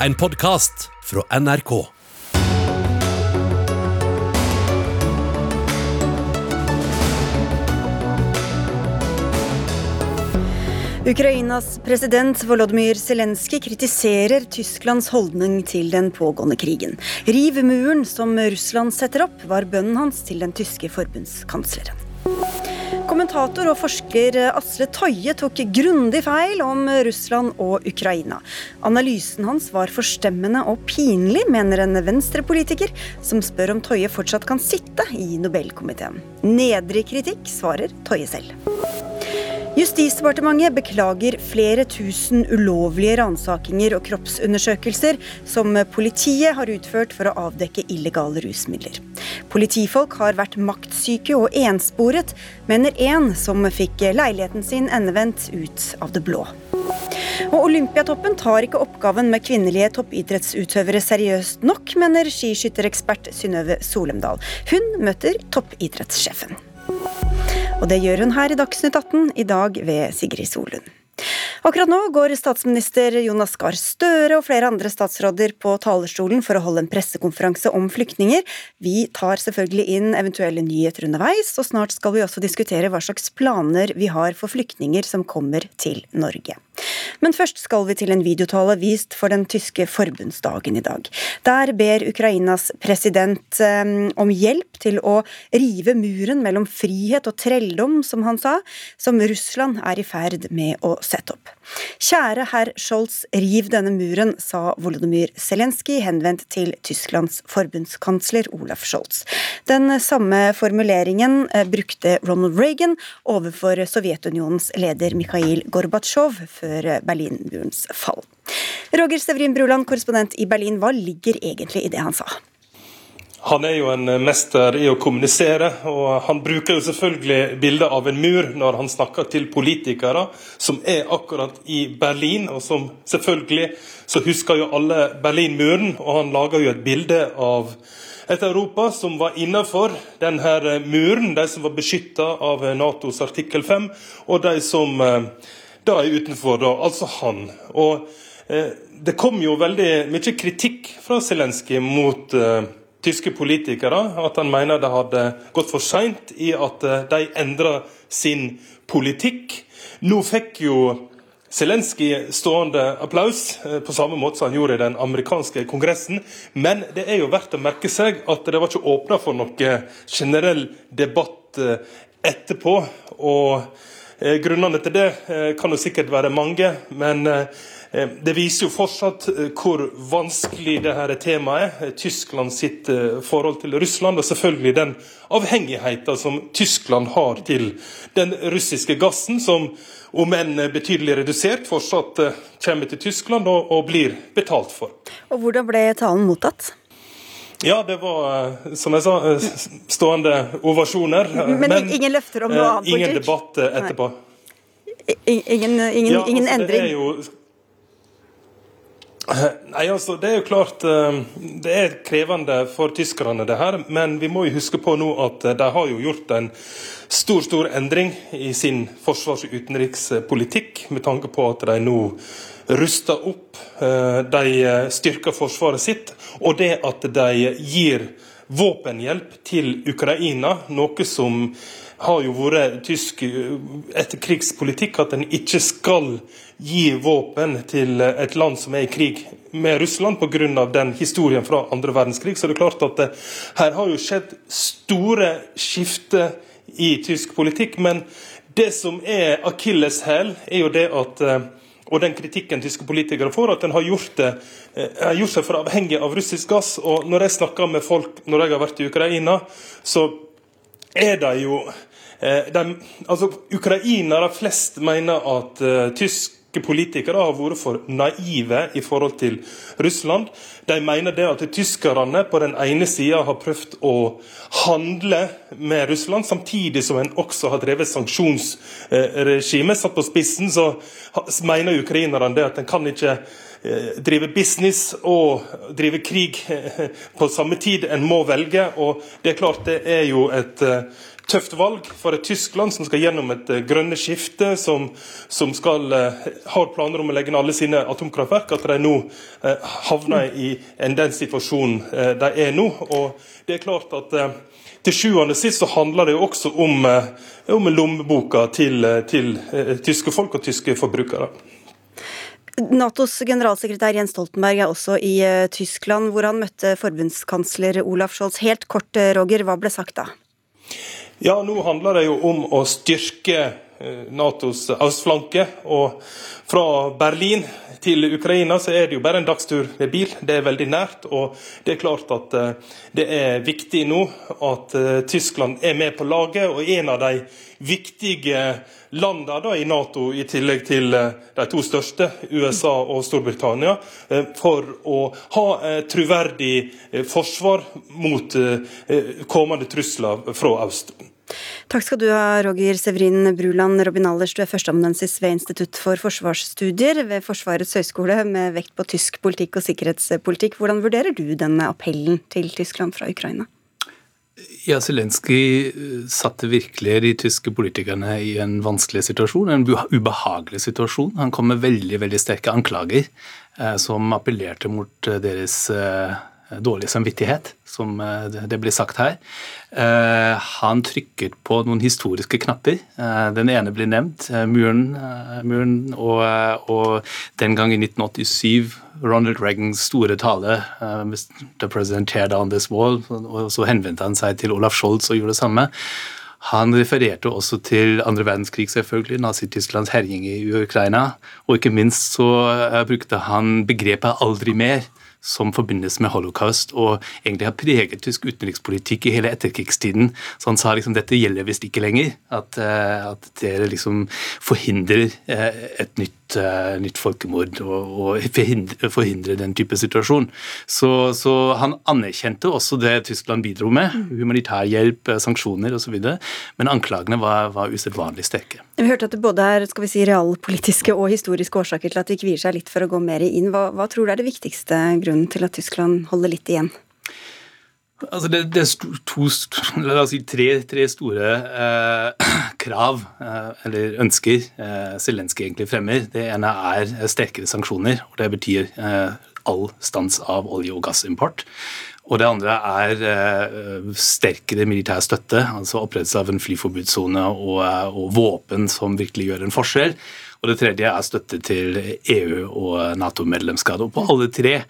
en podkast fra NRK. Ukrainas president Volodymyr Zelenskyj kritiserer Tysklands holdning til den pågående krigen. Riv muren som Russland setter opp, var bønnen hans til den tyske forbundskansleren. Kommentator og forsker Asle Toje tok grundig feil om Russland og Ukraina. Analysen hans var forstemmende og pinlig, mener en venstrepolitiker, som spør om Toje fortsatt kan sitte i Nobelkomiteen. Nedrig kritikk, svarer Toje selv. Justisdepartementet beklager flere tusen ulovlige ransakinger og kroppsundersøkelser som politiet har utført for å avdekke illegale rusmidler. Politifolk har vært maktsyke og ensporet, mener en som fikk leiligheten sin endevendt ut av det blå. Og Olympiatoppen tar ikke oppgaven med kvinnelige toppidrettsutøvere seriøst nok, mener skiskytterekspert Synnøve Solemdal. Hun møter toppidrettssjefen. Og det gjør hun her i Dagsnytt 18, i dag ved Sigrid Solund. Akkurat nå går statsminister Jonas Gahr Støre og flere andre statsråder på talerstolen for å holde en pressekonferanse om flyktninger. Vi tar selvfølgelig inn eventuelle nyheter underveis, og snart skal vi også diskutere hva slags planer vi har for flyktninger som kommer til Norge. Men først skal vi til en videotale vist for den tyske forbundsdagen i dag. Der ber Ukrainas president um, om hjelp til å rive muren mellom frihet og trelldom, som han sa, som Russland er i ferd med å sette opp. Kjære herr Scholz, riv denne muren, sa Volodymyr Zelenskyj henvendt til Tysklands forbundskansler Olaf Scholz. Den samme formuleringen eh, brukte Ronald Reagan overfor Sovjetunionens leder Mikhail Gorbatsjov før Berlinmurens fall. Roger Stevrin Bruland, korrespondent i Berlin, hva ligger egentlig i det han sa? Han er jo en mester i å kommunisere, og han bruker jo selvfølgelig bildet av en mur når han snakker til politikere som er akkurat i Berlin, og som selvfølgelig så husker jo alle Berlinmuren, og han lager jo et bilde av et Europa som var innenfor denne muren, de som var beskytta av Natos artikkel 5, og de som eh, da er utenfor, da, altså han. Og eh, det kom jo veldig mye kritikk fra Zelenskyj mot eh, tyske politikere at han mener det hadde gått for seint i at eh, de endra sin politikk. Nå fikk jo Zelenskyj stående applaus, eh, på samme måte som han gjorde i den amerikanske kongressen. Men det er jo verdt å merke seg at det var ikke åpna for noe generell debatt eh, etterpå. og Grunnene til det kan jo sikkert være mange, men det viser jo fortsatt eh, hvor vanskelig det dette temaet er. Tyskland sitt eh, forhold til Russland, og selvfølgelig den avhengigheten som Tyskland har til den russiske gassen, som om enn betydelig redusert, fortsatt kommer til Tyskland og, og blir betalt for. Og Hvordan ble talen mottatt? Ja, det var, som jeg sa, stående ovasjoner. Men, men ingen løfter om noe annet? Ingen debatt etterpå. Ingen, ingen, ja, ingen altså, endring? Det er jo Nei, altså, Det er jo klart eh, det er krevende for tyskerne, det her. Men vi må jo huske på nå at eh, de har jo gjort en stor stor endring i sin forsvars- og utenrikspolitikk, med tanke på at de nå ruster opp. Eh, de styrker forsvaret sitt. Og det at de gir våpenhjelp til Ukraina, noe som har jo vært tysk etterkrigspolitikk at en ikke skal gi våpen til et land som er i krig med Russland pga. den historien fra andre verdenskrig. Så det er klart at det, her har jo skjedd store skifter i tysk politikk. Men det som er akilleshæl, er jo det at og den kritikken tyske politikere får, at en har gjort, det, har gjort seg for avhengig av russisk gass. Og når jeg snakker med folk når jeg har vært i Ukraina, så er det jo eh, de, altså Ukrainere flest mener at uh, tyske politikere har vært for naive i forhold til Russland. De mener det at tyskerne på den ene sida har prøvd å handle med Russland, samtidig som en også har drevet sanksjonsregime. Satt på spissen så mener ukrainerne det at en kan ikke Eh, drive business og drive krig på samme tid. En må velge. og Det er klart det er jo et eh, tøft valg for et Tyskland som skal gjennom et uh, grønne skifte, som, som skal, uh, har planer om å legge ned alle sine atomkraftverk, at de nå uh, havner i den situasjonen de er nå. Og det er klart at til sjuende og sist så handler det jo også om, om lommeboka til, til tyske folk og tyske forbrukere. Natos generalsekretær Jens Stoltenberg er også i Tyskland, hvor han møtte forbundskansler Olaf Scholz. Helt kort, Roger, hva ble sagt da? Ja, nå handler det jo om å styrke Natos østflanke. Og fra Berlin til Ukraina så er det jo bare en dagstur med bil. Det er veldig nært. Og det er klart at eh, det er viktig nå at eh, Tyskland er med på laget. Og en av de viktige landene i Nato, i tillegg til de to største, USA og Storbritannia, for å ha et troverdig forsvar mot kommende trusler fra øst. Takk skal du ha, Roger Severin Bruland Robin Allers. Du er førsteamanuensis ved Institutt for forsvarsstudier ved Forsvarets høgskole, med vekt på tysk politikk og sikkerhetspolitikk. Hvordan vurderer du denne appellen til Tyskland fra Ukraina? Ja, Zelenskyj eh, satte virkelig de tyske politikerne i en vanskelig situasjon, en ubehagelig situasjon. Han kom med veldig veldig sterke anklager eh, som appellerte mot eh, deres eh, dårlig samvittighet, som eh, det blir sagt her. Eh, han trykker på noen historiske knapper. Den ene blir nevnt, muren, muren og, og, den gang i 1987 Ronald Reagans store tale, The President tear down this wall, og så henvendte han seg til Olaf Scholz og gjorde det samme. Han refererte også til andre verdenskrig, selvfølgelig, Nazi-Tysklands herjing i Ukraina. Og ikke minst så brukte han begrepet 'aldri mer' som forbindes med holocaust, og egentlig har preget tysk utenrikspolitikk i hele etterkrigstiden. Så han sa liksom dette gjelder visst ikke lenger. At, eh, at dere liksom forhindrer eh, et nytt, eh, nytt folkemord og, og forhindrer, den type situasjon. Så, så, han anerkjente også det Tyskland bidro med, humanitær hjelp, sanksjoner osv., men anklagene var, var usedvanlig sterke. Vi hørte at det både er skal vi si, realpolitiske og historiske årsaker til at de kvier seg litt for å gå mer inn. Hva, hva tror du er det viktigste grunnen til at Tyskland holder litt igjen? Altså det, det, er to, la oss si tre, tre store eh, krav, eh, eller ønsker, eh, Zelenskyj egentlig fremmer. Det ene er sterkere sanksjoner. og Det betyr eh, all stans av olje- og gassimport. Og det andre er eh, sterkere militær støtte, altså opprettelse av en flyforbudssone og, eh, og, våpen som virkelig gjør en forskjell. Og det tredje er støtte til EU og Nato-medlemskap. Og på alle tre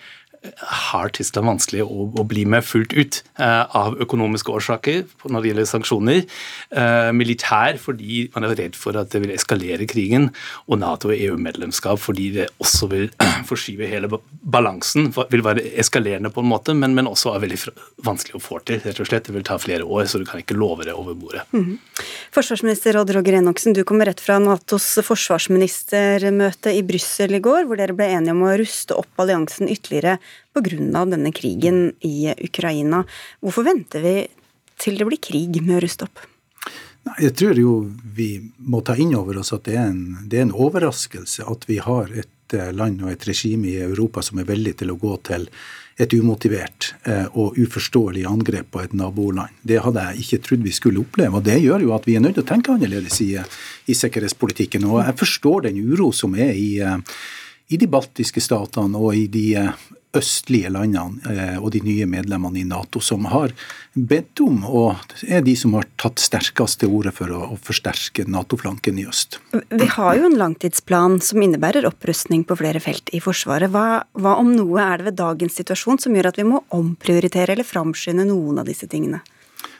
har Tyskland vanskelig å, å, bli med fullt ut eh, av økonomiske årsaker når det gjelder sanksjoner. Eh, militær fordi man er redd for at det vil eskalere krigen. Og Nato- og EU-medlemskap fordi det også vil forskyve hele balansen. Vil være eskalerende på en måte, men, men også er veldig vanskelig å få til. rett og slett. Det vil ta flere år, så du kan ikke love det over bordet. Mm. Forsvarsminister Odd Roger Enoksen, du kommer rett fra Natos forsvarsministermøte i Brussel i går, hvor dere ble enige om å ruste opp alliansen ytterligere pga. denne krigen i Ukraina. Hvorfor venter vi til det blir krig med å ruste opp? Jeg tror jo vi må ta inn over oss at det er, en, det er en overraskelse at vi har et eh, land og et regime i Europa som er villig til å gå til et umotivert eh, og uforståelig angrep på et naboland. Det hadde jeg ikke trodd vi skulle oppleve. og Det gjør jo at vi er nødt til å tenke annerledes i, i sikkerhetspolitikken. Og jeg forstår den uro som er i, eh, i de baltiske statene og i de østlige landene eh, og de nye medlemmene i Nato som har bedt om, og er de som har tatt sterkest til orde for å, forsterke Nato-flanken i øst. Vi har jo en langtidsplan som innebærer opprustning på flere felt i Forsvaret. Hva, hva om noe er det ved dagens situasjon som gjør at vi må omprioritere eller framskynde noen av disse tingene?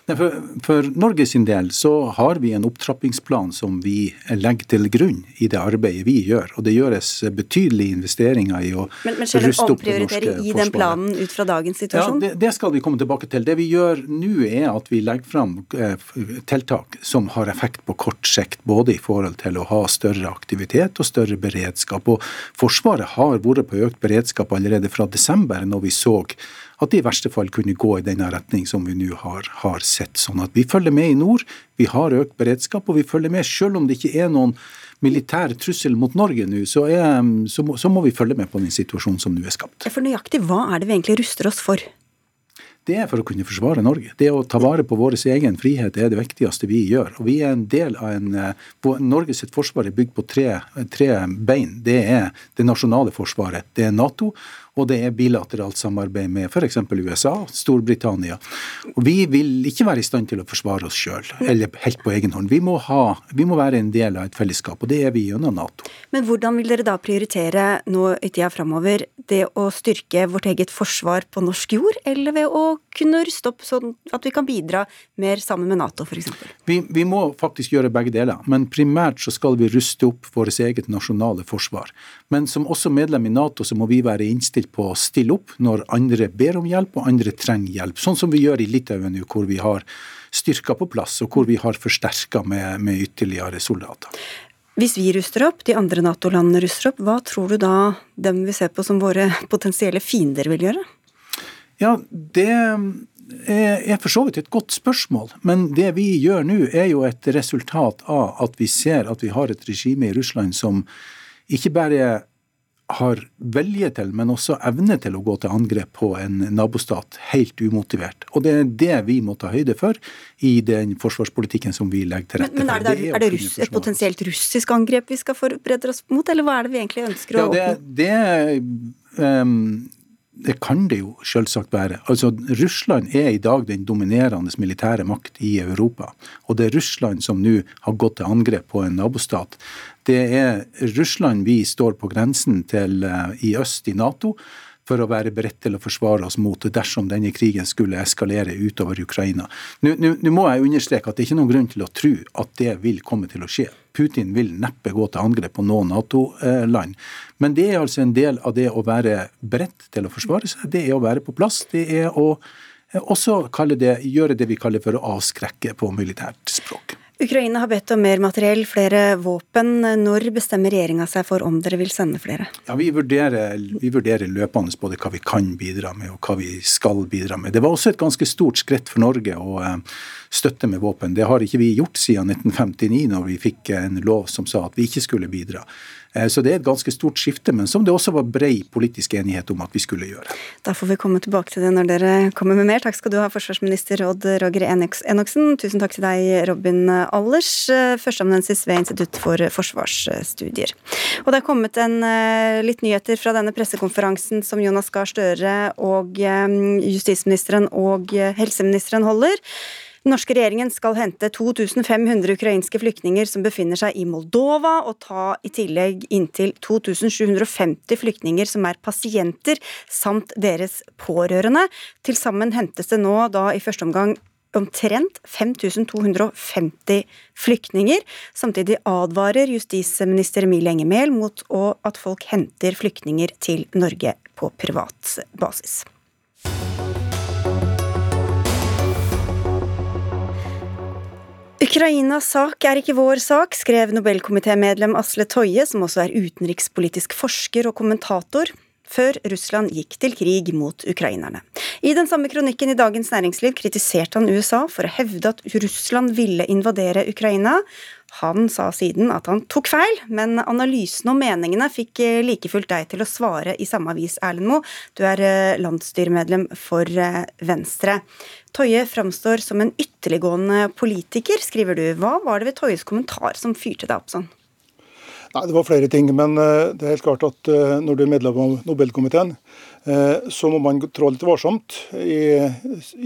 For, for Norge sin del så har vi en opptrappingsplan som vi legger til grunn i det arbeidet vi gjør. Og det gjøres betydelige investeringer i å men, men ruste opp det norske forsvaret. i den planen ut fra dagens situasjon? Ja, det, det, skal vi komme tilbake til. Det vi gjør nå er at vi legger fram eh, tiltak som har effekt på kort sikt. Både i forhold til å ha større aktivitet og større beredskap. Og Forsvaret har vært på økt beredskap allerede fra desember, når vi så at det i verste fall kunne gå i denne retning som vi nå har, har, sett. Sånn at vi følger med i nord, vi har økt beredskap, og vi følger med selv om det ikke er noen militær trussel mot Norge nå, så, så, så, må vi følge med på den situasjonen som nå er skapt. For nøyaktig hva er det vi egentlig ruster oss for? det er for å kunne forsvare Norge. Det å ta vare på vår egen frihet er det viktigste vi gjør. Og vi er en del av en Norges forsvar er bygd på tre, tre bein. Det er det nasjonale forsvaret, det er Nato, og det er bilateralt samarbeid med f.eks. USA, Storbritannia. Og Vi vil ikke være i stand til å forsvare oss sjøl, eller helt på egen hånd. Vi må, ha, vi må, være en del av et fellesskap, og det er vi gjennom Nato. Men hvordan vil dere da prioritere nå i tida framover det å styrke vårt eget forsvar på norsk jord, eller ved å kunne ruste opp sånn at vi kan bidra mer sammen med Nato f.eks.? Vi, vi må faktisk gjøre begge deler, men primært så skal vi ruste opp vårt eget nasjonale forsvar. Men som også medlem i Nato så må vi være innstilt på å stille opp når andre ber om hjelp og andre trenger hjelp. Sånn som vi gjør i Litauen nå, hvor vi har styrker på plass, og hvor vi har forsterka med, med ytterligere soldater. Hvis vi ruster opp, de andre Nato-landene ruster opp, hva tror du da dem vi ser på som våre potensielle fiender vil gjøre? Ja, det er for så vidt et godt spørsmål. Men det vi gjør nå, er jo et resultat av at vi ser at vi har et regime i Russland som ikke bare har vilje til, men også evne til å gå til angrep på en nabostat helt umotivert. Og det er det vi må ta høyde for i den forsvarspolitikken som vi legger til rette for. Men, men er det, er det russ, et potensielt russisk angrep vi skal forberede oss mot, eller hva er det vi egentlig ønsker å oppnå? Det, det um, det kan det jo selvsagt være. Altså, Russland er i dag den dominerende militære makt i Europa. Og det er Russland som nå har gått til angrep på en nabostat. Det er Russland vi står på grensen til uh, i øst i Nato for å være beredt til å forsvare oss mot dersom denne krigen skulle eskalere utover Ukraina. Nå, må jeg understreke at det er ikke noen grunn til å tro at det vil komme til å skje. Putin vil neppe gå til angrep på noen Nato-land. Men det er altså en del av det å være beredt til å forsvare seg. Det er å være på plass. Det er å også det, gjøre det vi kaller for å avskrekke på militært språk. Ukraina har bedt om mer materiell, flere våpen. Når bestemmer regjeringa seg for om dere vil sende flere? Ja, Vi vurderer, vi vurderer løpende både hva vi kan bidra med og hva vi skal bidra med. Det var også et ganske stort skritt for Norge å eh, støtte med våpen. Det har ikke vi gjort siden 1959, når vi fikk en lov som sa at vi ikke skulle bidra. Eh, så det er et ganske stort skifte, men som det også var brei politisk enighet om at vi skulle gjøre. Da får vi komme tilbake til det når dere kommer med mer. Takk skal du ha, forsvarsminister Odd Roger Enoksen. Tusen takk til deg, Robin Allers, eh, førsteamanuensis ved Institutt for forsvarsstudier. Og det er kommet en eh, litt nyheter fra denne pressekonferansen som Jonas Gahr Støre og justisministeren og helseministeren holder. Den norske regjeringen skal hente 2500 ukrainske flyktninger som befinner seg i Moldova, og ta i tillegg inntil 2750 flyktninger som er pasienter, samt deres pårørende. Til sammen hentes det nå da i første omgang omtrent 5250 flyktninger. Samtidig advarer justisminister Emilie Enger Mehl mot at folk henter flyktninger til Norge på privat basis. Ukrainas sak er ikke vår sak, skrev Nobelkomitémedlem Asle Toje, som også er utenrikspolitisk forsker og kommentator, før Russland gikk til krig mot ukrainerne. I den samme kronikken i Dagens Næringsliv kritiserte han USA for å hevde at Russland ville invadere Ukraina. Han sa siden at han tok feil, men analysen og meningene fikk like fullt deg til å svare i samme avis, Erlend Moe. Du er eh, landsstyremedlem for eh, Venstre. Toje framstår som en ytterliggående politiker, skriver du. Hva var det ved Toyes kommentar som fyrte deg opp sånn? Nei, Det var flere ting, men eh, det er helt klart at eh, når du er medlem av Nobelkomiteen, eh, så må man trå litt varsomt i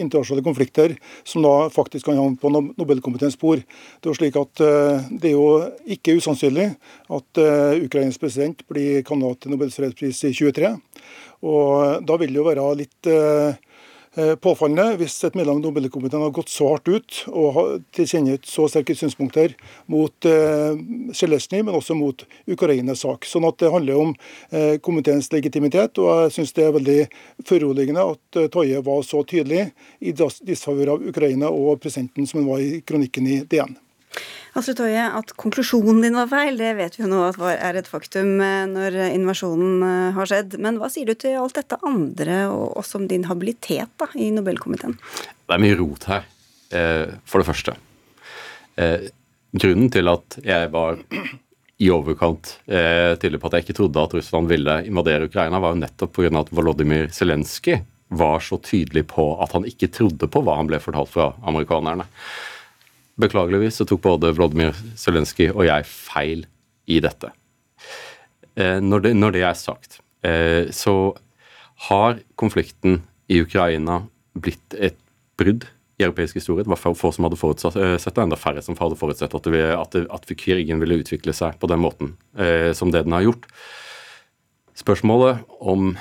internasjonale konflikter som da faktisk kan havne på Nobelkomiteens spor. Det er jo slik at det er jo ikke usannsynlig at Ukrainas president blir kandidat til Nobels fredspris i 2023. Og da vil det jo være litt Eh, påfallende hvis et medlem av Nobelkomiteen har gått så hardt ut og tilkjennegitt så sterke synspunkter mot eh, men også mot Ukrainas sak. Sånn at Det handler om eh, komiteens legitimitet, og jeg syns det er veldig foruroligende at eh, Toje var så tydelig i disfavør av Ukraina og presidenten som han var i kronikken i DN. Astrid Toje, at konklusjonen din var feil, det vet vi jo nå at er et faktum eh, når invasjonen eh, har skjedd. Men hva sier du til alt dette andre, og også om din habilitet da, i Nobelkomiteen? Det er mye rot her, eh, for det første. Grunnen til at jeg var i overkant tydelig på at jeg ikke trodde at Russland ville invadere Ukraina, var jo nettopp pga. at Volodymyr Zelenskyj var så tydelig på at han ikke trodde på hva han ble fortalt fra amerikanerne. Beklageligvis så tok både Vladimir Zelenskyj og jeg feil i dette. Eh, når det, når det er sagt, eh, så har konflikten i Ukraina blitt et brudd i europeisk historie. Det var få som hadde forutsett det, eh, enda færre som hadde forutsett at, det, at, det, at krigen ville utvikle seg på den måten som det den har gjort. Spørsmålet om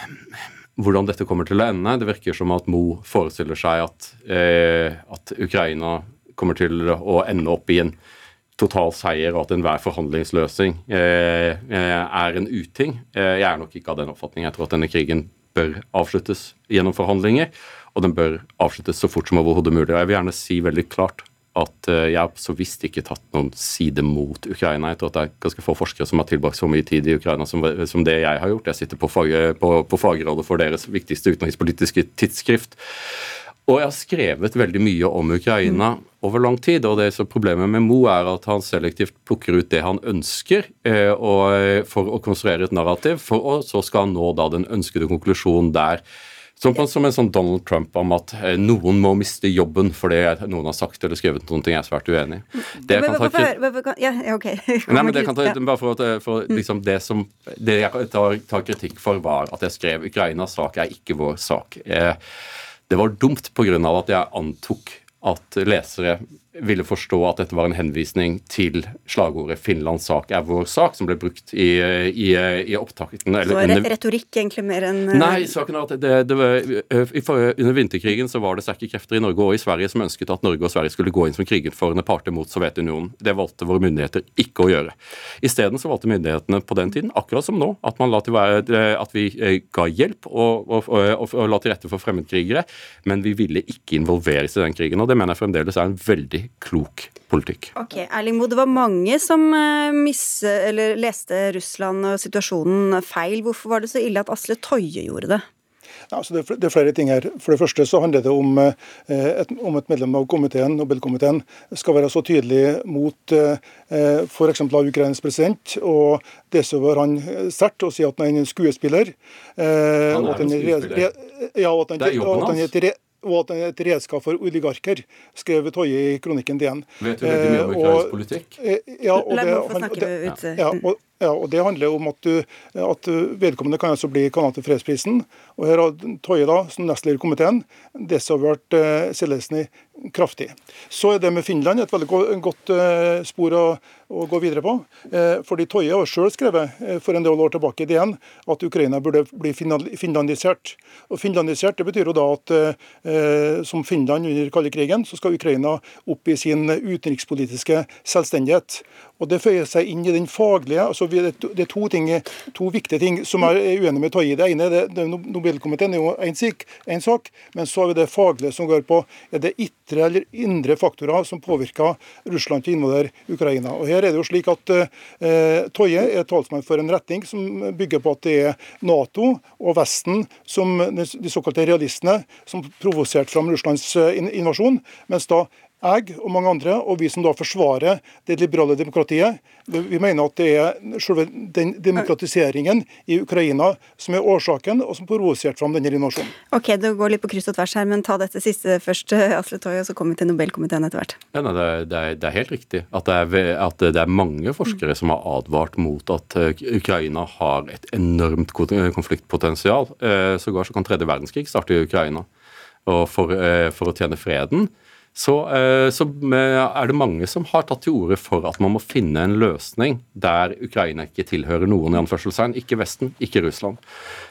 hvordan dette kommer til å ende Det virker som at Mo forestiller seg at, at Ukraina kommer til å ende opp i en total seier, og at enhver forhandlingsløsning eh, eh, er en uting. Eh, jeg er nok ikke av den oppfatning. Jeg tror at denne krigen bør avsluttes gjennom forhandlinger, og den bør avsluttes så fort som overhodet mulig. Og jeg vil gjerne si veldig klart at jeg har så visst ikke tatt noen side mot Ukraina. Jeg tror at det er ganske få forskere som har tilbrakt så mye tid i Ukraina som, som det jeg har gjort. Jeg sitter på, fag, på, på fagrådet for deres viktigste utenrikspolitiske tidsskrift. Og jeg har skrevet veldig mye om Ukraina mm. over lang tid. og det som Problemet med Mo er at han selektivt plukker ut det han ønsker eh, og, eh, for å konstruere et narrativ, for, og så skal han nå da den ønskede konklusjonen der. Som, som, en sånn Donald Trump om at eh, noen må miste jobben fordi noen har sagt eller skrevet noen ting jeg er svært uenig i. Det kan ta bare for, at, for mm. liksom det som det jeg tar, tar kritikk for, var at jeg skrev Ukrainas sak er ikke vår sak. Eh, det var dumt pga. at jeg antok at lesere ville forstå at dette var en henvisning til slagordet 'Finlands sak er vår sak', som ble brukt i, i, i opptakten. Så er det retorikk egentlig mer enn eh, Nei, saken er at det, det var, under vinterkrigen så var det sterke krefter i Norge og i Sverige som ønsket at Norge og Sverige skulle gå inn som krigenførende parter mot Sovjetunionen. Det valgte våre myndigheter ikke å gjøre. Isteden så valgte myndighetene på den tiden, akkurat som nå, at, man la til være, at vi eh, ga hjelp og, og, og, og la til rette for fremmedkrigere, men vi ville ikke involveres i den krigen. og Det mener jeg fremdeles er en veldig klok politikk. Ok, Erling Moe, det var mange som eh, misse, leste Russland og situasjonen feil. Hvorfor var det så ille at Asle Toje gjorde det? Ja, det, er, det, er, flere ting her. For det første så handler det om, eh, et, om et medlem av komiteen, Nobelkomiteen skal være så tydelig mot eh, f.eks. Ukrainas president. og det så var han sterkt å si at han er en skuespiller. Han er en skuespiller. Ja, og at han, det er jobben hans og at den er et redskap for oligarker, skrev Toje i kronikken DN. Vet du veldig mye om eh, ukrainsk politikk? Eh, ja, og det, han, ja, og, ja, og Det handler om at, du, at vedkommende kan altså bli kandidat til fredsprisen. og Her har Toje da, som nestleder i komiteen desavuert eh, Selesny kraftig. Så er det med Finland et veldig godt eh, spor å, å, gå videre på. Eh, fordi Toje har selv skrevet eh, for en del år tilbake i DN at Ukraina burde bli finlandisert. Og Finlandisert det betyr jo da at som Finland under kalde krigen, så skal Ukraina opp i sin utenrikspolitiske selvstendighet. Og Det føyer seg inn i den faglige altså Det er to, ting, to viktige ting som er uenige med Toje. Det ene det, det Nobelkomiteen er jo én sak, men så har vi det faglige som går på er det ytre eller indre faktorer som påvirker Russland til å invadere Ukraina. Og Her er det jo slik at eh, Toje er talsmann for en retning som bygger på at det er Nato og Vesten, som de såkalte realistene, som provoserte fram Russlands eh, invasjon, mens da jeg og mange andre, og vi som da forsvarer det liberale demokratiet, vi mener at det er selve den demokratiseringen i Ukraina som er årsaken, og som provoserte fram denne invasjonen. Ok, det går litt på kryss og tvers her, men ta dette siste først, Asle Toje, og så kommer vi til Nobelkomiteen etter hvert. Ja, nei, det, er, det, er, helt riktig at det er, at det er mange forskere som har advart mot at eh, Ukraina har et enormt konfliktpotensial. Eh, sågar så kan tredje verdenskrig starte i Ukraina. Og for, eh, for å tjene freden så, eh, så, eh, er det mange som har tatt til orde for at man må finne en løsning der Ukraina ikke tilhører noen, i anførselstegn. Ikke Vesten, ikke Russland.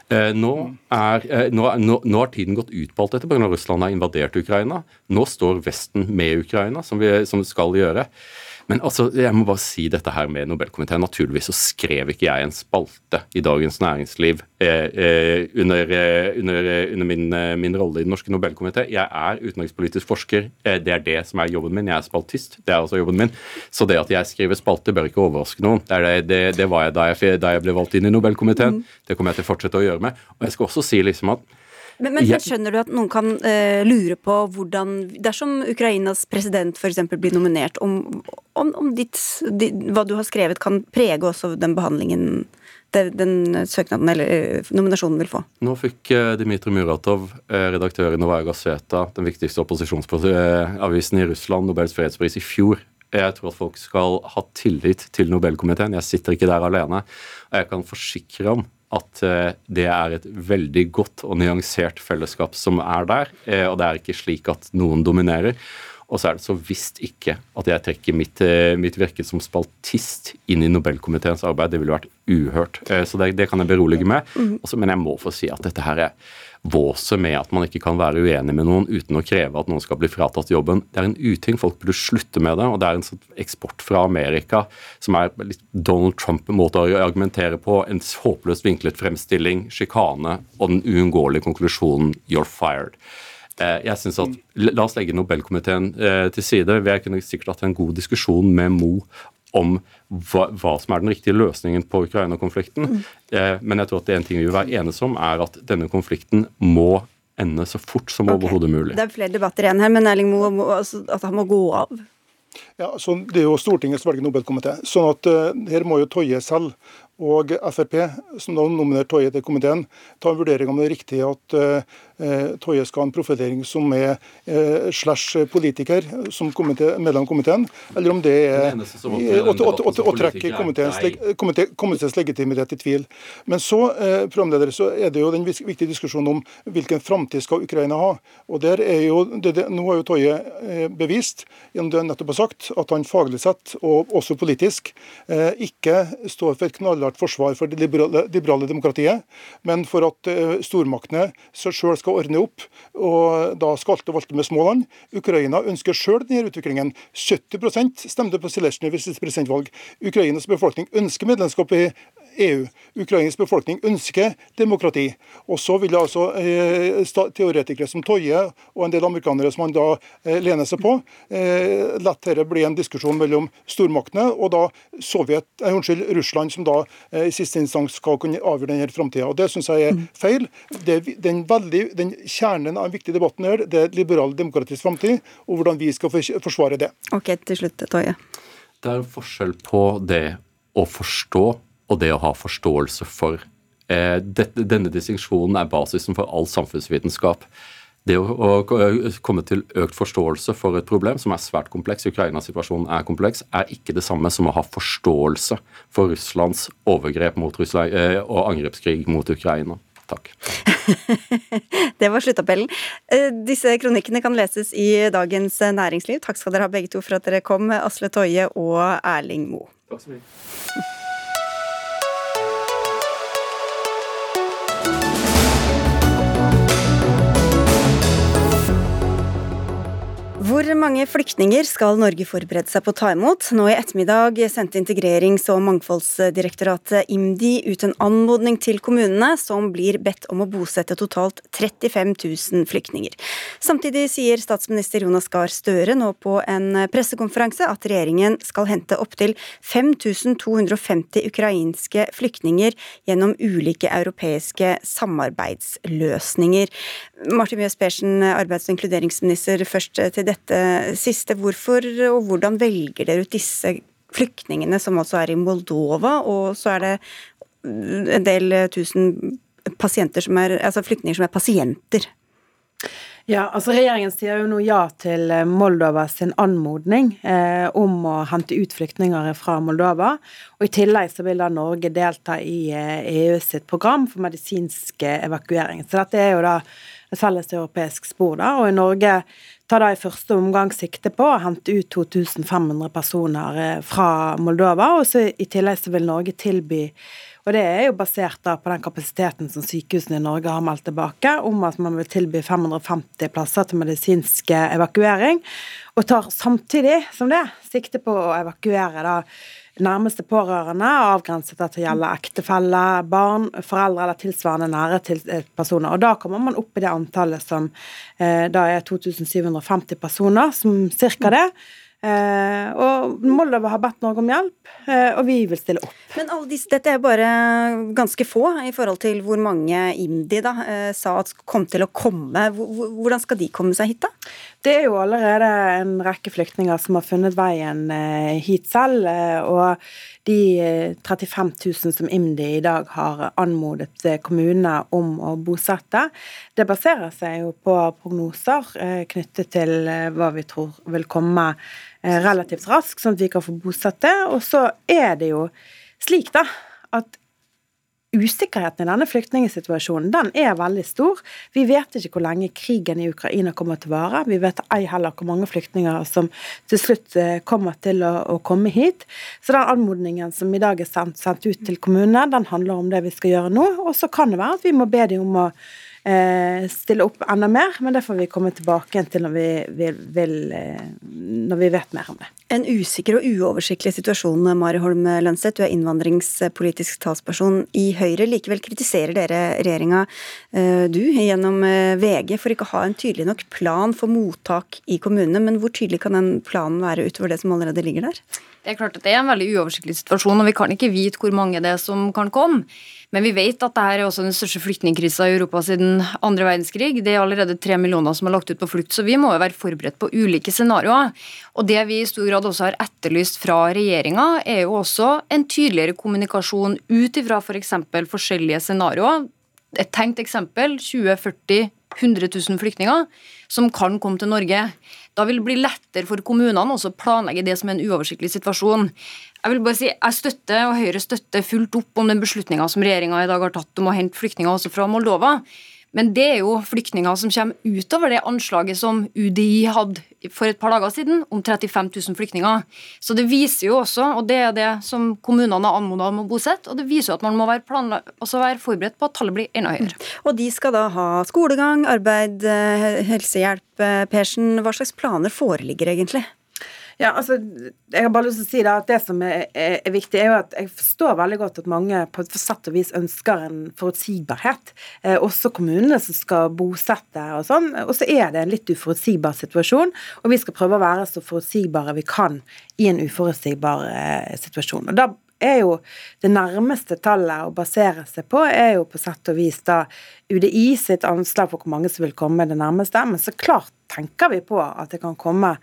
Eh, nå, er, nå, nå, nå har tiden gått ut på alt dette pga. Russland har invadert Ukraina. Nå står Vesten med Ukraina, som, som det skal gjøre. Men altså, jeg må bare si dette her med Nobelkomiteen. Naturligvis så skrev ikke jeg en spalte i Dagens Næringsliv eh, eh, under, eh, under, eh, under min, eh, min, rolle i Den norske Nobelkomité. Jeg er utenrikspolitisk forsker. Det er det som er jobben min. Jeg er spaltist. Det er også jobben min. Så det at jeg skriver spalte, bør ikke overraske noen. Det, det, det, det var jeg da, jeg da, jeg ble valgt inn i Nobelkomiteen. Mm. Det kommer jeg til å fortsette å gjøre med. Og jeg skal også si liksom at men, men jeg... skjønner du at noen kan uh, lure på hvordan Dersom Ukrainas president f.eks. blir nominert, om, om, om ditt, ditt, hva du har skrevet kan prege også den behandlingen den søknaden eller eh, nominasjonen vil få? Nå fikk uh, Dmitrij Muratov, redaktør i Novaja Gazeta, den viktigste opposisjonsavisen i Russland, Nobels fredspris i fjor. Jeg tror at folk skal ha tillit til Nobelkomiteen. Jeg sitter ikke der alene. Og jeg kan forsikre om at det er et veldig godt og nyansert fellesskap som er der. Og det er ikke slik at noen dominerer. Og så er det så visst ikke at jeg trekker mitt, eh, mitt virke som spaltist inn i Nobelkomiteens arbeid. Det ville vært uhørt. Eh, så det, det kan jeg berolige med. Mm. Også, men jeg må få si at dette her er våset med at man ikke kan være uenig med noen uten å kreve at noen skal bli fratatt jobben. Det er en uting. Folk burde slutte med det. Og det er en sånn eksport fra Amerika som er litt Donald Trump-måte å argumentere på. En håpløst vinklet fremstilling, sjikane og den uunngåelige konklusjonen 'you're fired'. Eh, jeg synes at, La oss legge Nobelkomiteen eh, til side. Vi kunne sikkert hatt en god diskusjon med Mo om hva, hva, som er den riktige løsningen på Ukraina-konflikten. Mm. Eh, men jeg tror at det er en ting vi vil være enige om, er at denne konflikten må ende så fort som okay. overhodet mulig. Det er flere debatter igjen her, men Erling Moe, altså, at han må gå av? Ja, så Det er jo Stortinget som velger Nobelkomité. sånn at uh, her må jo Toje selv og Frp, som da nominerer Toje til komiteen, ta en vurdering om det er riktig at uh, Eh, Toje skal ha en profilering som er eh, slash politiker, som komite, medlem av komiteen, eller om det er å trekke komiteens legitimitet i tvil. Men så, eh, programleder, så er det jo den viktige diskusjonen om hvilken framtid skal Ukraina ha. Og der er jo, det, det, Nå har jo Toje bevist, gjennom det han nettopp har sagt, at han faglig sett, og også politisk, ikke står for et knallhardt forsvar for det liberale, liberale demokratiet, men for at stormaktene sjøl skal skal ordne opp. og Da skal alt og valte med små land. Ukraina ønsker sjøl denne utviklingen. 70% stemte på Zelenskyj ved sitt presidentvalg. Ukrainas befolkning ønsker medlemskap i EU. Ukrainsk befolkning ønsker demokrati. Og så vil altså eh, teoretikere som Toje og en del amerikanere som han da eh, lener seg på, eh, la dette bli en diskusjon mellom stormaktene og da Sovjet, eh, unnskyld, Russland, som da eh, i siste instans skal kunne avgjøre denne framtida. Det syns jeg er mm. feil. Det, den, veldig, den Kjernen av den viktige debatten her, det er liberal demokratisk framtid, og hvordan vi skal forsvare det. Ok, til slutt, Toje. Det er forskjell på det å forstå og det å ha forståelse for. Eh, denne distinksjonen er basisen for all samfunnsvitenskap. Det å, komme til økt forståelse for et problem som er svært kompleks, Ukraina-situasjonen er kompleks, er ikke det samme som å ha forståelse for Russlands overgrep mot Russland, eh, og angrepskrig mot Ukraina. Takk. det var sluttappellen. Eh, disse kronikkene kan leses i Dagens Næringsliv. Takk skal dere ha begge to for at dere kom, Asle Toje og Erling Moe. Takk så mye. Hvor mange flyktninger skal Norge forberede seg på å ta imot? Nå i ettermiddag sendte Integrerings- og mangfoldsdirektoratet IMDi ut en anmodning til kommunene, som blir bedt om å bosette totalt 35 000 flyktninger. Samtidig sier statsminister Jonas Gahr Støre nå på en pressekonferanse at regjeringen skal hente opptil 5250 ukrainske flyktninger gjennom ulike europeiske samarbeidsløsninger. Martin Mjøs Persen, arbeids- og inkluderingsminister, først til dette siste. Hvorfor og hvordan velger dere ut disse flyktningene som altså er i Moldova, og så er det en del tusen pasienter som er, altså flyktninger som er pasienter? Ja, altså Regjeringen sier jo nå ja til Moldova sin anmodning eh, om å hente ut flyktninger fra Moldova. og I tillegg så vil da Norge delta i eh, EU sitt program for medisinsk evakuering. Så dette er jo da et felles europeisk spor. da, og i Norge tar da i første omgang sikte på å hente ut 2500 personer eh, fra Moldova. og så I tillegg så vil Norge tilby, og det er jo basert da på den kapasiteten som sykehusene i Norge har meldt tilbake, om at man vil tilby 550 plasser til medisinsk evakuering. Og tar samtidig som det sikte på å evakuere da nærmeste pårørende, avgrenset til å gjelde ektefelle, barn, foreldre eller tilsvarende nære til eh, personer. Og Da kommer man opp i det antallet som eh, da er 2750 personer, som cirka det. Eh, og Moldova har bedt Norge om hjelp, eh, og vi vil stille opp. Men disse, dette er bare ganske få i forhold til hvor mange IMDi eh, sa at kom til å komme. Hvordan skal de komme seg hit, da? Det er jo allerede en rekke flyktninger som har funnet veien eh, hit selv. Eh, og de 35 eh, 000 som IMDi i dag har anmodet kommunene om å bosette, det baserer seg jo på prognoser knyttet til hva vi tror vil komme relativt raskt, sånn at vi kan få bosette. Og så er det jo slik, da, at usikkerheten i denne flyktningsituasjonen den er veldig stor. Vi vet ikke hvor lenge krigen i Ukraina kommer til å vare. Vi vet ei heller hvor mange flyktninger som til slutt eh, kommer til å, å komme hit. Så den anmodningen som i dag er sendt, sendt ut til kommunene, den handler om det vi skal gjøre nå. Og så kan det være at vi må be dem om å stille opp enda mer, men det får vi komme tilbake til når vi, vil, vil, eh, når vi vet mer om det. En usikker og uoversiktlig situasjon, Mari Holm Lønseth. Du er innvandringspolitisk talsperson i Høyre. Likevel kritiserer dere regjeringa, eh, du, gjennom eh, VG, for ikke å ha en tydelig nok plan for mottak i kommunene. Men hvor tydelig kan den planen være utover det som allerede ligger der? Det er klart at det er en veldig uoversiktlig situasjon, og vi kan ikke vite hvor mange det er som kan komme. Men vi vet at dette er også den største flyktningkrisa i Europa siden andre verdenskrig. Det er allerede tre millioner som er lagt ut på flukt, så vi må jo være forberedt på ulike scenarioer. Og det vi i stor grad også har etterlyst fra regjeringa, er jo også en tydeligere kommunikasjon ut ifra f.eks. For forskjellige scenarioer. Et tenkt eksempel 2040 100 000 flyktninger som kan komme til Norge. Da vil det bli lettere for kommunene å planlegge det som er en uoversiktlig situasjon. Jeg vil bare si, jeg støtter, og Høyre støtter fullt opp om den beslutninga som regjeringa i dag har tatt om å hente flyktninger også fra Moldova. Men det er jo flyktninger som kommer utover det anslaget som UDI hadde for et par dager siden, om 35 000 flyktninger. Så det viser jo også, og det er det som kommunene har anmoda om å bosette, og det viser jo at man må være, også være forberedt på at tallet blir enda høyere. Og de skal da ha skolegang, arbeid, eh, helsehjelp. Eh, Persen, hva slags planer foreligger egentlig? Ja, altså, jeg har bare lyst til å si da, at Det som er, er, er, viktig, er jo at jeg forstår veldig godt at mange på et sett og vis ønsker en forutsigbarhet. Eh, også kommunene som skal bosette og sånn. Og så er det en litt uforutsigbar situasjon, og vi skal prøve å være så forutsigbare vi kan i en uforutsigbar eh, situasjon. Og da er jo det nærmeste tallet å basere seg på, er jo på sett og vis da UDI sitt anslag for hvor mange som vil komme det nærmeste. Men så klart tenker vi på at det kan komme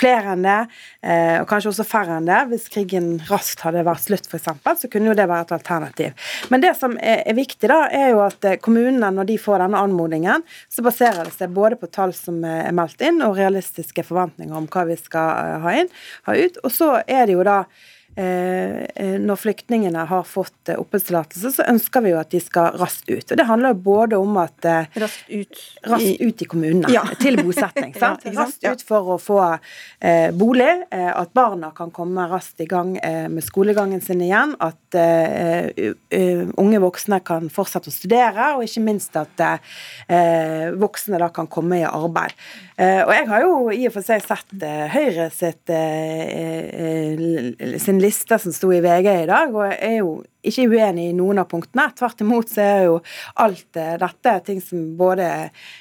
flere enn det, eh, og kanskje også færre enn det. Hvis krigen raskt hadde vært slutt, f.eks., så kunne jo det være et alternativ. Men det som er viktig, da, er jo at eh, kommunene, når de får denne anmodningen, så baserer det seg både på tall som er meldt inn, og realistiske forventninger om hva vi skal eh, ha inn, ha ut. Og så er det jo da Eh, eh, når flyktningene har fått eh, oppholdstillatelse, så ønsker vi jo at de skal raskt ut. Og Det handler jo både om at Raskt ut, raskt ut i kommunene, ja. til bosetting. ja, raskt ut for å få eh, bolig, eh, at barna kan komme raskt i gang eh, med skolegangen sin igjen, at unge voksne kan fortsette å studere, og ikke minst at voksne da kan komme i arbeid. og Jeg har jo i og for seg sett Høyre sitt, sin liste som sto i VG i dag, og jeg er jo ikke uenig i noen av punktene. Tvert imot så er jo alt eh, dette ting som både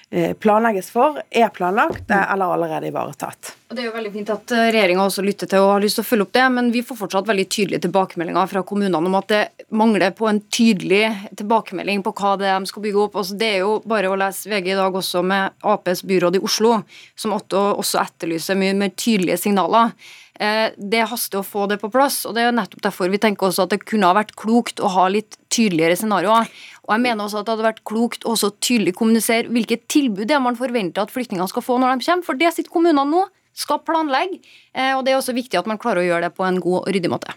eh, planlegges for, er planlagt eh, eller allerede ivaretatt. Det er jo veldig fint at regjeringa også lytter til og har lyst til å følge opp det, men vi får fortsatt veldig tydelige tilbakemeldinger fra kommunene om at det mangler på en tydelig tilbakemelding på hva det er de skal bygge opp. Altså, det er jo bare å lese VG i dag også med Aps byråd i Oslo, som også etterlyser mye mer tydelige signaler. Eh, det haster å få det på plass, og det er nettopp derfor vi tenker også at det kunne ha vært klokt å ha litt tydeligere scenarioer. Og jeg mener også at det hadde vært klokt å tydelig kommunisere hvilket tilbud det er man forventer at flyktningene skal få når de kommer, for det sitter kommunene nå, skal planlegge, eh, og det er også viktig at man klarer å gjøre det på en god og ryddig måte.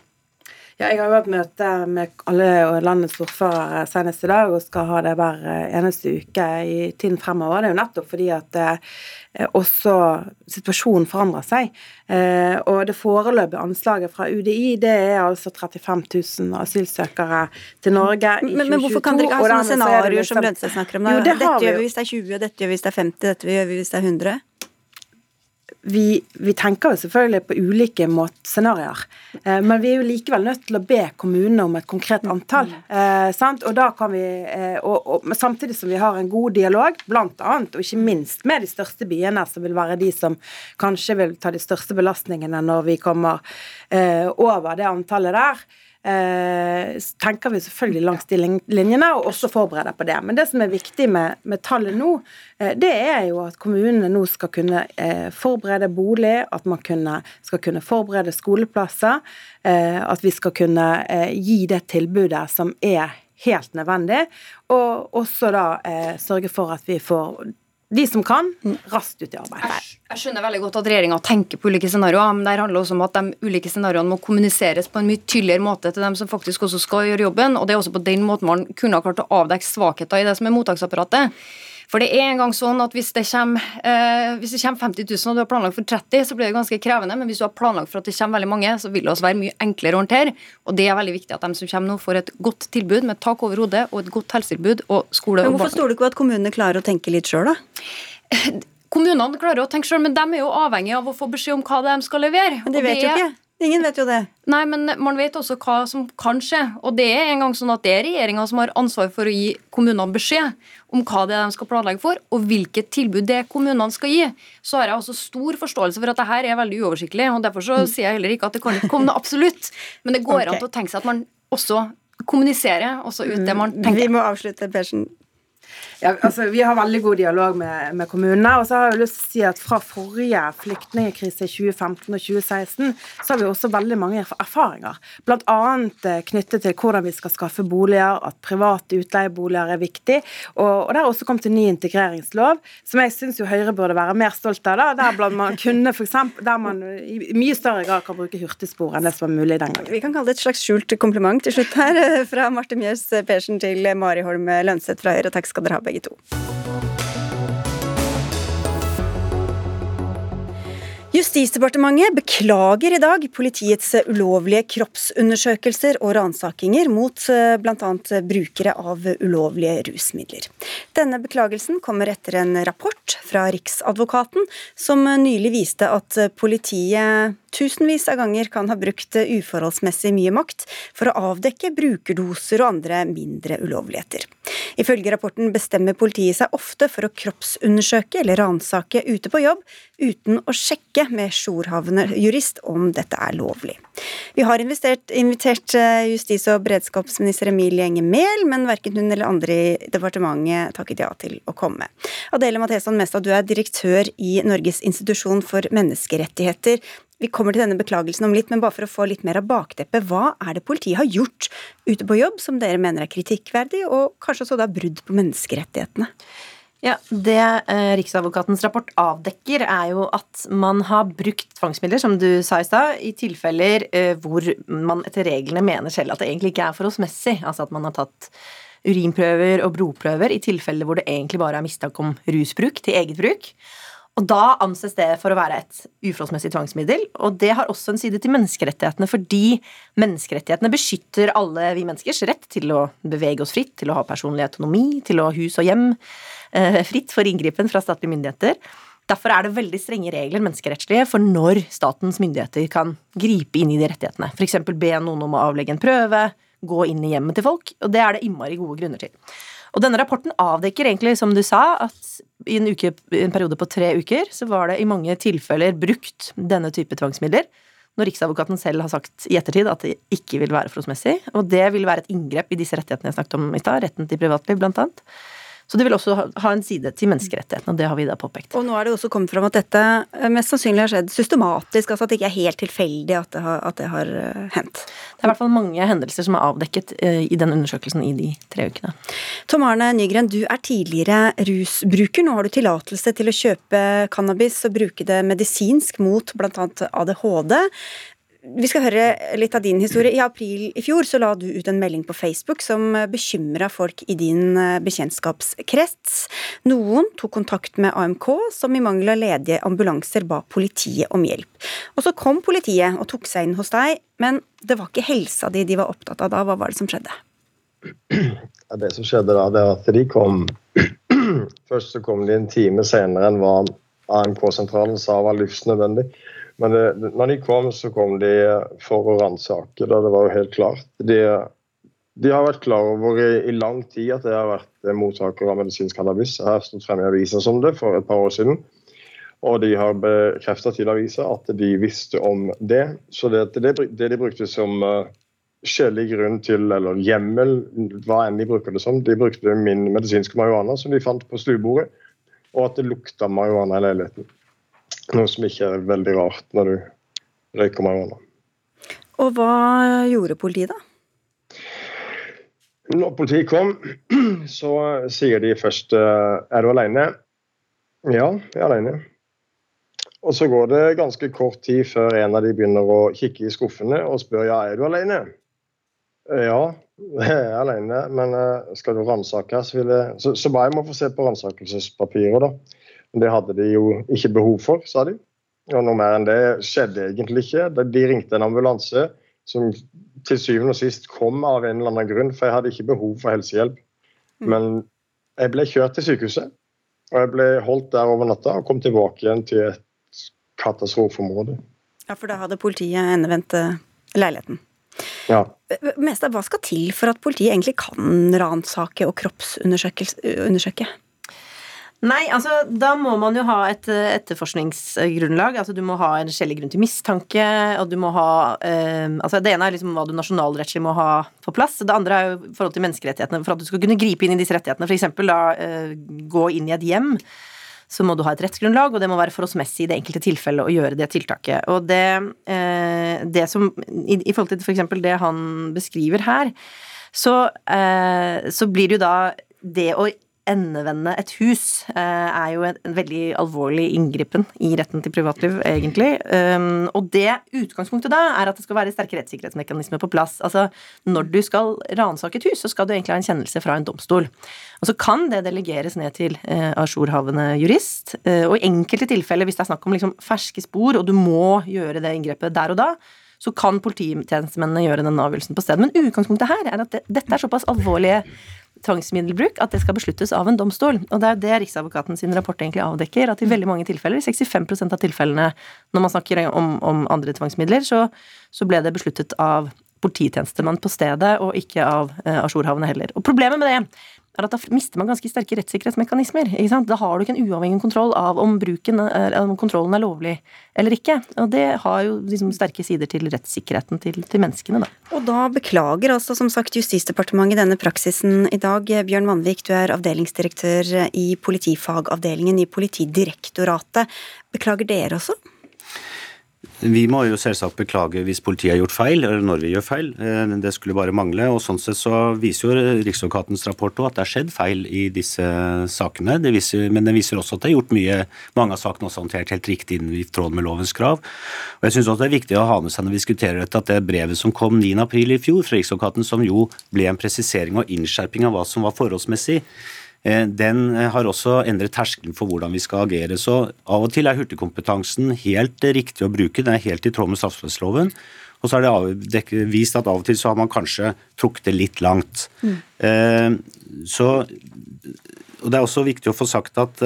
Ja, jeg har jo hatt møte med alle landets ordførere senest i dag, og skal ha det hver eneste uke i tiden fremover. Det er jo nettopp fordi at eh, også situasjonen forandrer seg. Eh, og det foreløpige anslaget fra UDI det er altså 35 000 asylsøkere til Norge i 2022. Men, men hvorfor kan dere ikke ha sånne scenarioer som liksom- snakker om? Da? Jo, dette gjør vi hvis det er 20, dette gjør vi hvis det er 50, dette gjør vi hvis det er 100? Vi, vi, tenker jo selvfølgelig på ulike scenarioer, eh, men vi er jo likevel nødt til å be kommunene om et konkret antall. Eh, og da kan vi, eh, og, og, Samtidig som vi har en god dialog, bl.a. og ikke minst med de største byene, som vil være de som kanskje vil ta de største belastningene når vi kommer eh, over det antallet der. Eh, tenker vi selvfølgelig langs de linjene, og også forbereder på det. Men det som er viktig med, med tallet nå, eh, det er jo at kommunene nå skal kunne eh, forberede bolig, at man kunne, skal kunne forberede skoleplasser, eh, at vi skal kunne eh, gi det tilbudet som er helt nødvendig, og også da eh, sørge for at vi får de som kan, raskt ut i arbeid. Jeg, jeg skjønner veldig godt at regjeringa tenker på ulike scenarioer, men det handler også om at de ulike scenarioene må kommuniseres på en mye tydeligere måte til dem som faktisk også skal gjøre jobben. og Det er også på den måten man kunne ha klart å avdekke svakheter i det som er mottaksapparatet. For det er en gang sånn at hvis det kommer, eh, hvis det kommer 50 000 og du har planlagt for 30, så blir det ganske krevende. Men hvis du har planlagt for at det kommer veldig mange, så vil det også være mye enklere å håndtere. Og det er veldig viktig at de som kommer nå, får et godt tilbud med tak over hodet og et godt helsetilbud og skole. Men hvorfor stoler du ikke på at kommunene klarer å tenke litt sjøl, da? Kommunene klarer å tenke sjøl, men de er jo avhengig av å få beskjed om hva de skal levere. Men de vet jo ikke. Ingen vet jo det. Nei, men man vet også hva som kan skje. Og det er en gang sånn at det er regjeringa som har ansvar for å gi kommunene beskjed om hva det er de skal planlegge for, og hvilket tilbud det kommunene skal gi. Så har jeg også stor forståelse for at dette er veldig uoversiktlig, og derfor så sier jeg heller ikke at det kan ikke komme noe absolutt. Men det går okay. an til å tenke seg at man også kommuniserer også ut det man mm. tenker. Vi må avslutte, Persen. Ja, altså, vi har veldig god dialog med, med, kommunene. Og så har jeg lyst til å si at fra forrige flyktningkrise i 2015 og 2016, så har vi også veldig mange erfaringer. Bl.a. Eh, knyttet til hvordan vi skal skaffe boliger, at private utleieboliger er viktig. Og, og det har også kommet en ny integreringslov, som jeg syns Høyre burde være mer stolt av. Da, der man kunne for eksempel, der man i mye større grad kan bruke hurtigspor enn det som var mulig den gangen. Vi kan kalle det et slags skjult kompliment til slutt her, eh, fra Marte Mjøs Persen til Mari Holm Lønseth fra Høyre. Takk skal dere ha begge to. Justisdepartementet beklager i dag politiets ulovlige kroppsundersøkelser og ransakinger mot eh, bl.a. brukere av ulovlige rusmidler. Denne beklagelsen kommer etter en rapport fra Riksadvokaten som nylig viste at politiet tusenvis av ganger kan ha brukt uforholdsmessig mye makt for å avdekke brukerdoser og andre mindre ulovligheter. Ifølge rapporten bestemmer politiet seg ofte for å kroppsundersøke eller ransake ute på jobb, uten å sjekke med jourhavende jurist om dette er lovlig. Vi har invitert eh, justis- og beredskapsminister Emilie Enger Mehl, men verken hun eller andre i departementet takket ja til å komme. Adele Matheson Mestad, du er direktør i Norges institusjon for menneskerettigheter. Vi kommer til denne beklagelsen om litt, men bare for å få litt mer av bakteppet. Hva er det politiet har gjort ute på jobb som dere mener er kritikkverdig, og kanskje også da brudd på menneskerettighetene? Ja, Det eh, Riksadvokatens rapport avdekker, er jo at man har brukt tvangsmidler, som du sa i stad, i tilfeller eh, hvor man etter reglene mener selv at det egentlig ikke er forholdsmessig. Altså at man har tatt urinprøver og blodprøver i tilfeller hvor det egentlig bare er mistanke om rusbruk til eget bruk. Og da anses det for å være et uforholdsmessig tvangsmiddel. Og det har også en side til menneskerettighetene, fordi menneskerettighetene beskytter alle vi menneskers rett til å bevege oss fritt, til å ha personlig autonomi, til å ha hus og hjem fritt for inngripen fra statlige myndigheter. Derfor er det veldig strenge regler menneskerettslige for når statens myndigheter kan gripe inn i de rettighetene. F.eks. be noen om å avlegge en prøve, gå inn i hjemmet til folk. Og det er det innmari gode grunner til. Og denne rapporten avdekker egentlig, som du sa, at i en, uke, en periode på tre uker så var det i mange tilfeller brukt denne type tvangsmidler. Når Riksadvokaten selv har sagt i ettertid at det ikke vil være forholdsmessig. Og det vil være et inngrep i disse rettighetene jeg snakket om i stad, retten til privatliv blant annet. Så det vil også ha en side til menneskerettighetene, og det har vi da påpekt. Og nå er det også kommet fram at dette eh, mest sannsynlig har skjedd systematisk, altså at det ikke er helt tilfeldig at det har, at det har eh, hendt. Det er i hvert fall mange hendelser som er avdekket eh, i den undersøkelsen i de tre ukene. Tom Arne Nygren, du er tidligere rusbruker. Nå har du tillatelse til å kjøpe cannabis og bruke det medisinsk mot bl.a. ADHD. Vi skal høre litt av din historie. I april i fjor så la du ut en melding på Facebook som bekymra folk i din eh, bekjentskapskrets. Noen tok kontakt med AMK, som i mangel av ledige ambulanser ba politiet om hjelp. Og så kom politiet og tok seg inn hos deg, men det var ikke helsa di de var opptatt av da. Hva var det som skjedde? Det som skjedde da, det er at de kom Først så kom de en time senere enn hva AMK-sentralen sa var livsnødvendig. Men det, når de kom, så kom de for å ransake. Det var jo helt klart. De, de, har vært klar over i, i, lang tid at jeg har vært mottaker av medisinsk cannabis. Jeg har stått fremme i avisa som det for et par år siden. Og de har bekrefta til avisa at de visste om det. Så det, det, det de brukte som skjellig grunn til, eller hjemmel, hva enn de bruker det som. De brukte min medisinske marihuana som de fant på stuebordet, og at det lukta marihuana i leiligheten. Noe som ikke er veldig rart når du røyker marihuana. Og hva gjorde politiet, da? Når politiet kom, så sier de først Er du alene? Ja, jeg er alene. Og så går det ganske kort tid før en av de begynner å kikke i skuffene og spør ja, er du alene. Ja, jeg er alene, men eh, skal du ransake, så Så, så ba jeg om å få se på ransakelsespapiret, da. Det hadde de jo ikke behov for, sa de. Og noe mer enn det skjedde egentlig ikke. De ringte en ambulanse som til syvende og sist kom av en eller annen grunn, for jeg hadde ikke behov for helsehjelp. Mm. Men jeg ble kjørt til sykehuset, og jeg ble holdt der over natta og kom tilbake igjen til et katastrofeområde. Ja, for da hadde politiet endevendt eh, leiligheten. Ja. Mester, hva skal til for at politiet egentlig kan ransake og kroppsundersøke? Nei, altså da må man jo ha et eh, etterforskningsgrunnlag. Altså du må ha en skjellig grunn til mistanke, og du må ha eh, Altså det ene er liksom hva du nasjonalrettslig må ha på plass. Det andre er jo forhold til menneskerettighetene. For at du skal kunne gripe inn i disse rettighetene, f.eks. da eh, gå inn i et hjem så må du ha et rettsgrunnlag, og det må være forholdsmessig i det enkelte tilfellet å gjøre det tiltaket. Og det, eh, det som i, i, forhold til f.eks. For det han beskriver her, så, eh, så blir det jo da det å endevende et hus eh, er jo en, veldig alvorlig inngripen i retten til privatliv, egentlig. Um, og det utgangspunktet da er at det skal være sterke rettssikkerhetsmekanismer på plass. Altså, når du skal ransake et hus, så skal du egentlig ha en kjennelse fra en domstol. Og så kan det delegeres ned til uh, ajourhavende jurist. Uh, og i enkelte tilfeller, hvis det er snakk om liksom, ferske spor, og du må gjøre det inngrepet der og da, så kan polititjenestemennene gjøre den avgjørelsen på stedet. Men utgangspunktet her er at det, dette er såpass alvorlige tvangsmiddelbruk, at det skal besluttes av en domstol. Og det er jo det Riksadvokaten sin rapport egentlig avdekker, at i veldig mange tilfeller, 65% av tilfellene når man snakker om, om andre tvangsmidler, så, så, ble det besluttet av polititjenestemann på stedet, og ikke av eh, ajourhavende heller. Og problemet med det er at da mister man ganske sterke rettssikkerhetsmekanismer. ikke sant? Da har du ikke en uavhengig kontroll av om, bruken, om kontrollen er lovlig eller ikke. Og det har jo liksom sterke sider til rettssikkerheten til, til, menneskene, da. Og da beklager altså som sagt Justisdepartementet denne praksisen i dag. Bjørn Vanvik, du er avdelingsdirektør i politifagavdelingen i Politidirektoratet. Beklager dere også? Vi må jo selvsagt beklage hvis politiet har gjort feil, eller når vi gjør feil. Eh, det skulle bare mangle. og Sånn sett så viser jo Riksadvokatens rapport at det har skjedd feil i disse sakene. Det viser, men den viser også at det er gjort mye. Mange av sakene også håndtert helt riktig innen i tråd med lovens krav. Og jeg synes også det er viktig å ha med seg når vi diskuterer dette, at det brevet som kom 9.4 i fjor fra Riksadvokaten, som jo ble en presisering og innskjerping av hva som var forholdsmessig, den eh, har også endret terskelen for hvordan vi skal agere. Så av og til er hurtigkompetansen helt riktig å bruke, den er helt i tråd med straffeprosessloven. Og så er det vist at av og til så har man kanskje trukket det litt langt. Mm. Eh, så, og Det er også viktig å få sagt at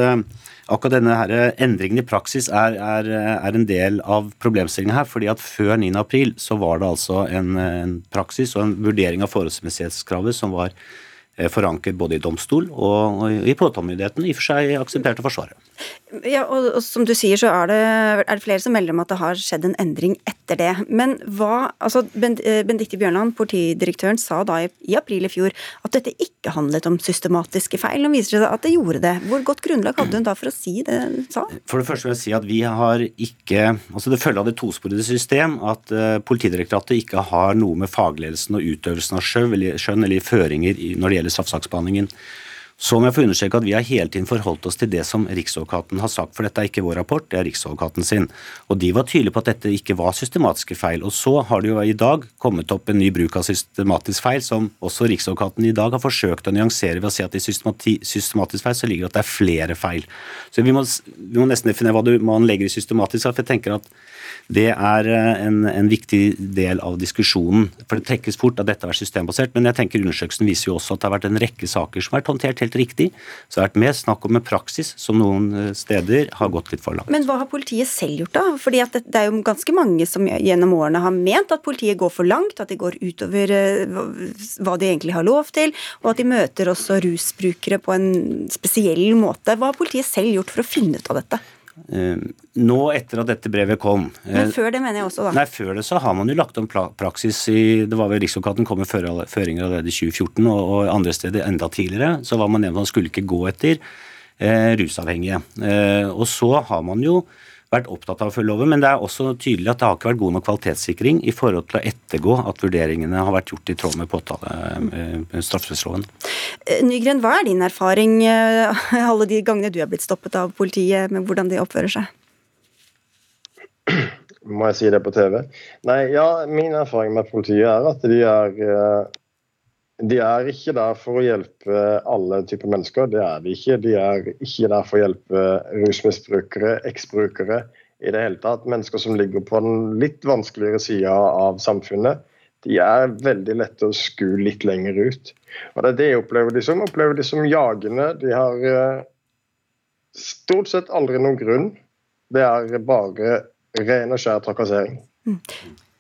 akkurat denne her endringen i praksis er, er, er en del av problemstillingen her. fordi at Før 9.4 så var det altså en, en praksis og en vurdering av forholdsmessighetskravet som var Eh, forankret både i domstol og i påtalemyndigheten, i og for seg akseptert av Forsvaret. Ja, og, og, som du sier, så er det, er det, flere som melder om at det har skjedd en endring etter det. Men hva altså eh, Benedicte Bjørnland, politidirektøren, sa da i, i, april i fjor at dette ikke handlet om systematiske feil. Nå viser det seg at det gjorde det. Hvor godt grunnlag hadde hun da for å si det hun sa? For det første vil jeg si at vi har ikke altså Det følger av det tosporede system at uh, Politidirektoratet ikke har noe med fagledelsen og utøvelsen av skjønn eller, skjønn eller føringer når det gjelder straffesaksbehandlingen. Så må jeg få understreke at Vi har hele tiden forholdt oss til det som Riksadvokaten har sagt, for dette er ikke vår rapport, det er Riksadvokaten sin. Og De var tydelige på at dette ikke var systematiske feil. Og Så har det jo i dag kommet opp en ny bruk av systematisk feil, som også Riksadvokaten i dag har forsøkt å nyansere ved å si at i systematisk feil så ligger det at det er flere feil. Så Vi må, vi må nesten definere hva du, man legger i systematisk. for jeg tenker at det er eh, en, en, viktig del av diskusjonen. For det trekkes fort at dette har vært systembasert, men jeg tenker undersøkelsen viser jo også at det har vært en rekke saker som har vært håndtert helt riktig. Så det har vært mer snakk om en praksis som noen eh, steder har gått litt for langt. Men hva har politiet selv gjort, da? Fordi det, det, er jo ganske mange som gjennom årene har ment at politiet går for langt, at de går utover eh, hva de egentlig har lov til, og at de møter også rusbrukere på en spesiell måte. Hva har politiet selv gjort for å finne ut av dette? Eh, nå etter at dette brevet kom Men før det mener jeg også, da. Nei, før det så har man jo lagt om praksis i Det var vel Riksadvokaten kom med føringer allerede i 2014, og, og, andre steder enda tidligere. Så var man enig man skulle ikke gå etter eh, rusavhengige. Eh, og så har man jo vært opptatt av å følge loven, men det er også tydelig at det har ikke vært god nok kvalitetssikring i forhold til å ettergå at vurderingene har vært gjort i tråd med påtale eh, straffesloven. Eh, Nygren, hva er din erfaring eh, alle de gangene du er blitt stoppet av politiet, med hvordan de oppfører seg? Må jeg si det på TV? Nei, ja, Min erfaring med politiet er at de er de er ikke der for å hjelpe alle typer mennesker. Det er de ikke. De er ikke der for å hjelpe rusmisbrukere, eksbrukere i det hele tatt. Mennesker som ligger på den litt vanskeligere sida av samfunnet. De er veldig lette å skue litt lenger ut. Og Det er det jeg opplever de som. Opplever de som jagende. De har uh, stort sett aldri noen grunn. Det er bare ren og skjær trakassering.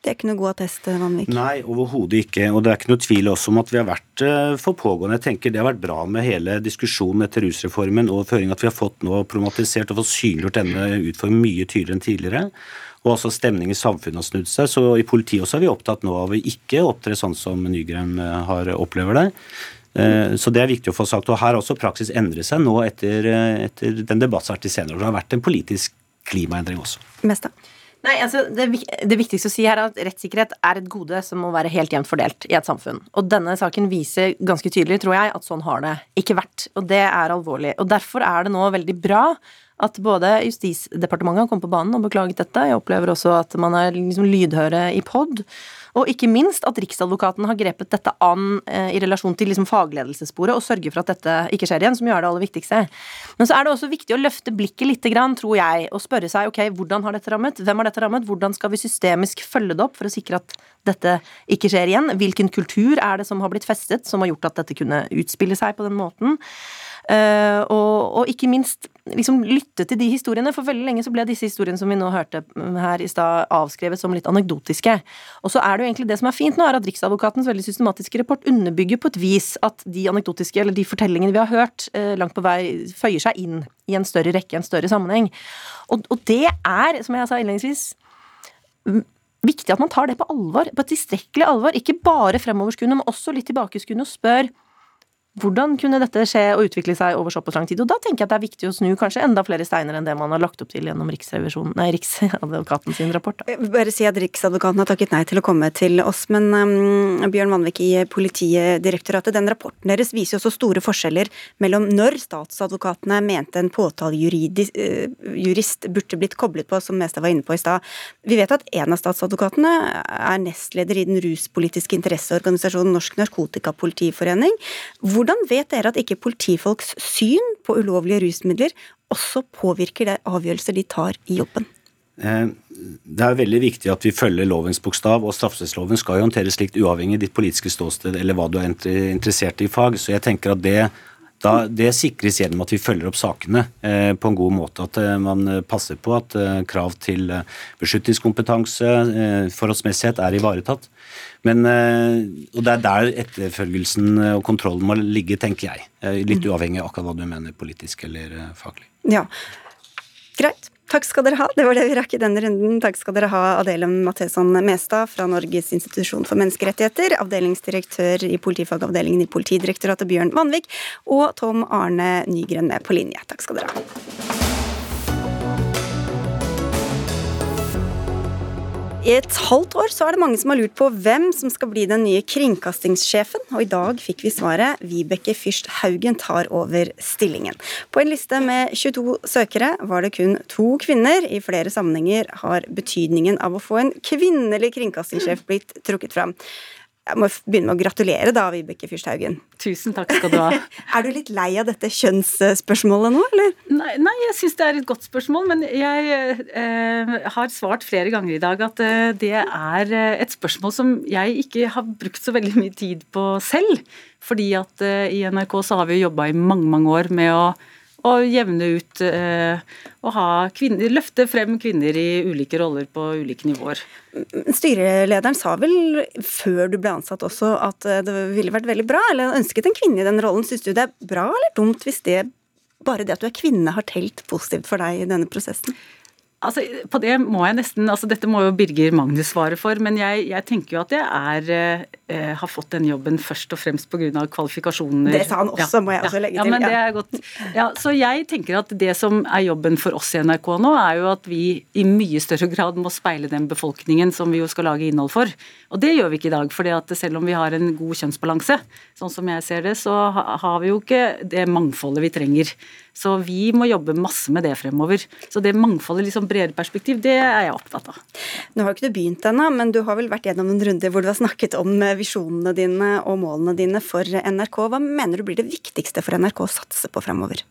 Det er ikke noe god attest, Vanvik? Nei, overhodet ikke. Og det er ikke noe tvil også om at vi har vært eh, for pågående. Jeg tenker Det har vært bra med hele diskusjonen etter rusreformen og føringen at vi har fått nå problematisert og fått synliggjort denne utformen mye tydeligere enn tidligere. Og også stemningen i samfunnet har snudd seg. Så i politiet også er vi opptatt nå av å ikke opptre sånn som Nygren eh, har opplever det. Eh, så det er viktig å få sagt. Og her har også praksis endret seg nå etter, etter den debatten som har vært senere. Det har vært en politisk klimaendring også. Mesta. Nei, altså det, det, viktigste å si her er at rettssikkerhet er et gode som må være helt jevnt fordelt i et samfunn. Og denne saken viser ganske tydelig, tror jeg, at sånn har det ikke vært. Og det er alvorlig. Og derfor er det nå veldig bra at både Justisdepartementet har kommet på banen og beklaget dette. Jeg opplever også at man er liksom lydhøre i POD. Og ikke minst at Riksadvokaten har grepet dette an eh, i relasjon til liksom fagledelsessporet og sørger for at dette ikke skjer igjen, som er det aller viktigste. Men så er det også viktig å løfte blikket litt, tror jeg, og spørre seg ok, hvordan har dette rammet? Hvem har dette rammet? Hvordan skal vi systemisk følge det opp for å sikre at dette ikke skjer igjen? Hvilken kultur er det som har blitt festet, som har gjort at dette kunne utspille seg på den måten? Uh, og, og, ikke minst liksom lytte til de historiene, for veldig lenge så ble disse historiene som vi nå hørte her i stad, avskrevet som litt anekdotiske. Og så er det jo egentlig det som er fint nå, er at Riksadvokatens veldig systematiske rapport underbygger på et vis at de anekdotiske, eller de fortellingene vi har hørt, uh, langt på vei føyer seg inn i en større rekke, en større sammenheng. Og, og det er, som jeg sa innledningsvis, viktig at man tar det på alvor, på et tilstrekkelig alvor. Ikke bare fremoverskuende, men også litt tilbakeskuende og spør hvordan kunne dette skje og utvikle seg over såpass lang tid? Og da tenker jeg at det er viktig å snu kanskje enda flere steiner enn det man har lagt opp til gjennom nei, Riksadvokaten sin rapport. Da. Bare si at Riksadvokaten har takket nei til å komme til oss, men um, Bjørn Vanvik i Politidirektoratet, den rapporten deres viser jo også store forskjeller mellom når statsadvokatene mente en påtalejurist uh, burde blitt koblet på, som Mestad var inne på i stad. Vi vet at en av statsadvokatene er nestleder i den ruspolitiske interesseorganisasjonen Norsk Narkotikapolitiforening. Hvor hvordan vet dere at ikke politifolks syn på ulovlige rusmidler også påvirker det avgjørelser de tar i jobben? Eh, det er veldig viktig at vi følger lovens bokstav, og straffesloven skal jo håndteres slikt uavhengig av ditt politiske ståsted eller hva du er interessert i i fag. Så jeg tenker at det, da, det sikres gjennom at vi følger opp sakene eh, på en god måte. At eh, man passer på at eh, krav til eh, beskyttelseskompetanse, eh, forholdsmessighet, er ivaretatt. Men, eh, og Det er der etterfølgelsen og kontrollen må ligge, tenker jeg. Eh, litt mm. uavhengig av akkurat hva du mener politisk eller eh, faglig. Ja, Greit. Takk skal dere ha. Det var det vi rakk i denne runden. Takk skal dere ha, Adelem Matheson Mestad fra Norges institusjon for menneskerettigheter, avdelingsdirektør i politifagavdelingen i Politidirektoratet Bjørn Vanvik, og Tom Arne Nygren med på linje. Takk skal dere ha. I et halvt år så er det mange som har lurt på hvem som skal bli den nye kringkastingssjefen, og i dag fikk vi svaret. Vibeke Fyrst Haugen tar over stillingen. På en liste med 22 søkere var det kun to kvinner. I flere sammenhenger har betydningen av å få en kvinnelig kringkastingssjef blitt trukket fram. Jeg må begynne med å gratulere da, Vibeke Fyrsthaugen. Tusen takk skal du ha. er du litt lei av dette kjønnsspørsmålet nå, eller? Nei, nei jeg syns det er et godt spørsmål, men jeg eh, har svart flere ganger i dag at eh, det er eh, et spørsmål som jeg ikke har brukt så veldig mye tid på selv. Fordi at eh, i NRK så har vi jo jobba i mange, mange år med å og jevne ut eh, og ha kvinner, løfte frem kvinner i ulike roller på ulike nivåer. Styrelederen sa vel før du ble ansatt også at eh, det ville vært veldig bra, eller ønsket en kvinne i den rollen. Syns du det er bra eller dumt hvis det bare det at du er kvinne har telt positivt for deg i denne prosessen? Altså, på det må jeg nesten, altså Dette må jo Birger Magnus svare for, men jeg, jeg tenker jo at jeg er, eh, har fått den jobben først og fremst pga. kvalifikasjoner. Det sa han også, ja, må jeg også legge ja, til. Ja, men det er godt. Ja, så jeg tenker at det som er jobben for oss i NRK nå, er jo at vi i mye større grad må speile den befolkningen som vi jo skal lage innhold for. Og det gjør vi ikke i dag. fordi at selv om vi har en god kjønnsbalanse, sånn som jeg ser det, så har vi jo ikke det mangfoldet vi trenger. Så vi må jobbe masse med det fremover. Så det mangfoldet, liksom bredere perspektiv, det er jeg opptatt av. Nå har ikke du begynt ennå, men du har vel vært gjennom en runde hvor du har snakket om eh, visjonene dine og målene dine for NRK. Hva mener du blir det viktigste for NRK å satse på fremover?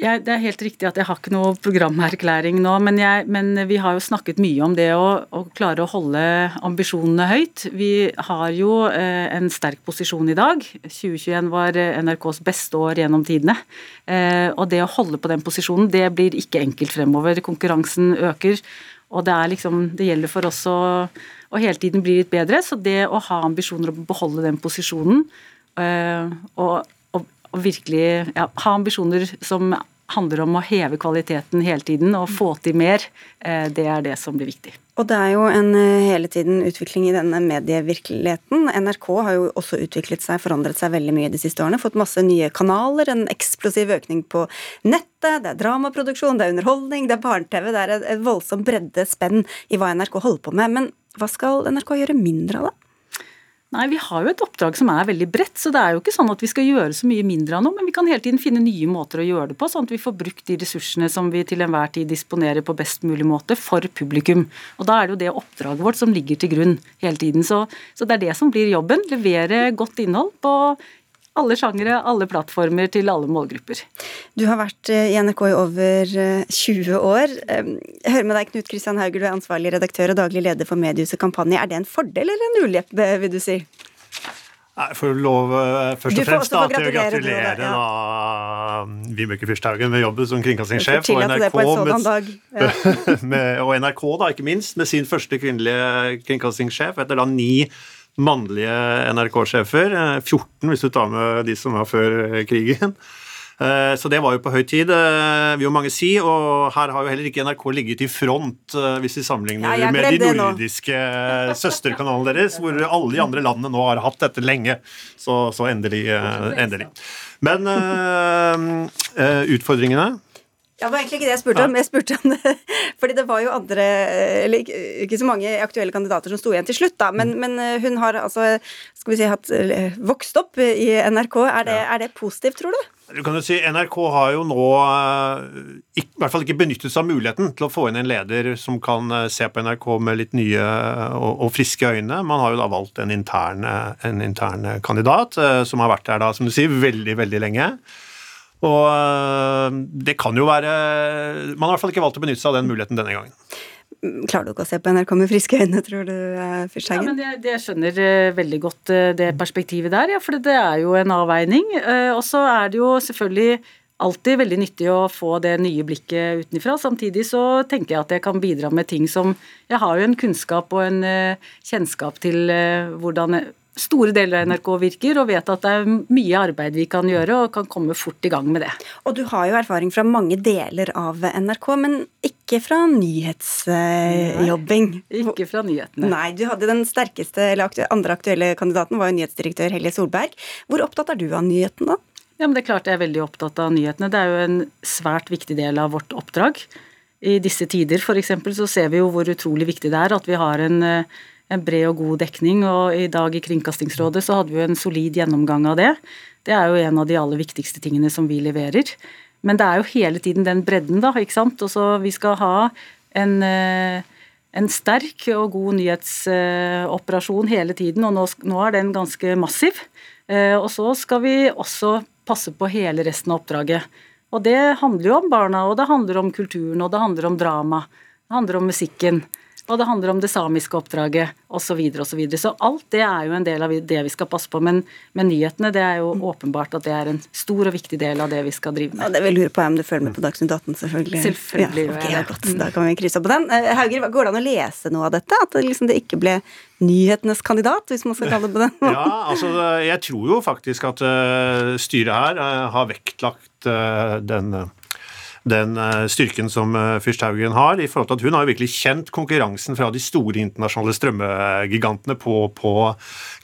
Jeg, det er helt riktig at jeg har ikke noe programerklæring nå, men, jeg, men vi har jo snakket mye om det å, å, klare å holde ambisjonene høyt. Vi har jo eh, en sterk posisjon i dag. 2021 var eh, NRKs beste år gjennom tidene. Eh, og det å holde på den posisjonen, det blir ikke enkelt fremover. Konkurransen øker. Og det, liksom, det gjelder for oss å, å, hele tiden bli litt bedre. Så det å ha ambisjoner om å beholde den posisjonen eh, og og virkelig ja, ha ambisjoner som handler om å heve kvaliteten hele tiden og få til mer. Eh, det er det som blir viktig. Og det er jo en eh, hele tiden utvikling i denne medievirkeligheten. NRK har jo også utviklet seg, forandret seg veldig mye de siste årene. Fått masse nye kanaler, en eksplosiv økning på nettet. Det er dramaproduksjon, det er underholdning, det er barne-TV. Det er et voldsomt bredde spenn i hva NRK holder på med. Men hva skal NRK gjøre mindre av, da? Nei, Vi har jo et oppdrag som er veldig bredt, så det er jo ikke sånn at vi skal gjøre så mye mindre av noe, men vi kan hele tiden finne nye måter å gjøre det på, sånn at vi får brukt de ressursene som vi til enhver tid disponerer på best mulig måte for publikum. Og Da er det jo det oppdraget vårt som ligger til grunn hele tiden. Så, så det er det som blir jobben. Levere godt innhold på alle sjangere, alle plattformer til alle målgrupper. Du har vært eh, i NRK i over 20 eh, år. Jeg hører med deg, Knut Kristian Hauger, du er ansvarlig redaktør og daglig leder for Mediehuset Kampanje. Er det en fordel eller en ulempe, vil du si? Jeg får lov først og fremst da, til å gratulere da, ja. Vibeke Fyrsthaugen med jobben som kringkastingssjef. Og NRK, med, ja. med, og NRK, da, ikke minst, med sin første kvinnelige kringkastingssjef etter da ni mannlige NRK-sjefer. 14 eh, hvis du tar med de som var før krigen. Eh, så det var jo på høy tid, eh, vil jo mange si. Og her har jo heller ikke NRK ligget i front, hvis vi sammenligner ja, med de nordiske søsterkanalene deres, hvor alle de andre landene nå har hatt dette lenge. Så, så endelig, endelig. Men uh, utfordringene ja, Det var egentlig ikke det jeg spurte om. Jeg spurte om det, fordi det var jo andre Eller ikke så mange aktuelle kandidater som sto igjen til slutt, da. Men, men eh, hun har altså skal vi si, hatt, vokst opp i NRK. Er det, er det positivt, tror du? Du kan jo si NRK har jo nå eh, i hvert fall ikke benyttet seg av muligheten til å få inn en leder som kan eh, se på NRK med litt nye og, og friske øyne. Man har jo da valgt en intern, en intern kandidat som har vært der da, som du sier, veldig, veldig lenge. Og eh, det kan jo være Man har i hvert fall ikke valgt å benytte seg av den muligheten denne gangen. Klarer du ikke å se på NRK med friske øyne, tror du, eh, Fyrsteigen? Ja, men jeg, jeg, skjønner eh, veldig godt det perspektivet der, ja, for det er jo en avveining. Og så er det jo selvfølgelig alltid veldig nyttig å få det nye blikket utenfra. Samtidig så tenker jeg at jeg kan bidra med ting som Jeg har jo en kunnskap og en kjennskap til hvordan store deler av NRK virker, og vet at det er mye arbeid vi kan gjøre, og kan komme fort i gang med det. Og du har jo erfaring fra mange deler av NRK, men ikke fra nyhetsjobbing. Nei, ikke fra nyhetene. Nei, du hadde den sterkeste, eller andre aktuelle kandidaten var jo nyhetsdirektør Helje Solberg. Hvor opptatt er du av nyhetene, da? Ja, men det er klart jeg er veldig opptatt av nyhetene. Det er jo en svært viktig del av vårt oppdrag. I disse tider f.eks. så ser vi jo hvor utrolig viktig det er at vi har en en bred og god dekning. Og i dag i Kringkastingsrådet så hadde vi jo en solid gjennomgang av det. Det er jo en av de aller viktigste tingene som vi leverer. Men det er jo hele tiden den bredden, da. ikke sant? Og så Vi skal ha en, eh, en sterk og god nyhetsoperasjon hele tiden, og nå, nå er den ganske massiv. Eh, og så skal vi også passe på hele resten av oppdraget. Og det handler jo om barna, og det handler om kulturen, og det handler om drama. Det handler om musikken og det handler om det samiske oppdraget osv. Så, videre, og så, videre. så alt det er jo en del av det vi skal passe på. Men, men, nyhetene det er jo åpenbart at det er en stor og viktig del av det vi skal drive med. Ja, det vil lure på om du følger med på Dagsnytt 18, selvfølgelig. Selvfølgelig ja, okay, ja, godt. Da kan vi krysse opp på den. Eh, Hauger, går det an å lese noe av dette? At det, liksom, det ikke ble nyhetenes kandidat, hvis man skal kalle det på den Ja, altså jeg tror jo faktisk at uh, styret her uh, har vektlagt den den eh, styrken som fyrst Haugen har, i forhold til at hun har virkelig kjent konkurransen fra de store internasjonale strømmegigantene på, på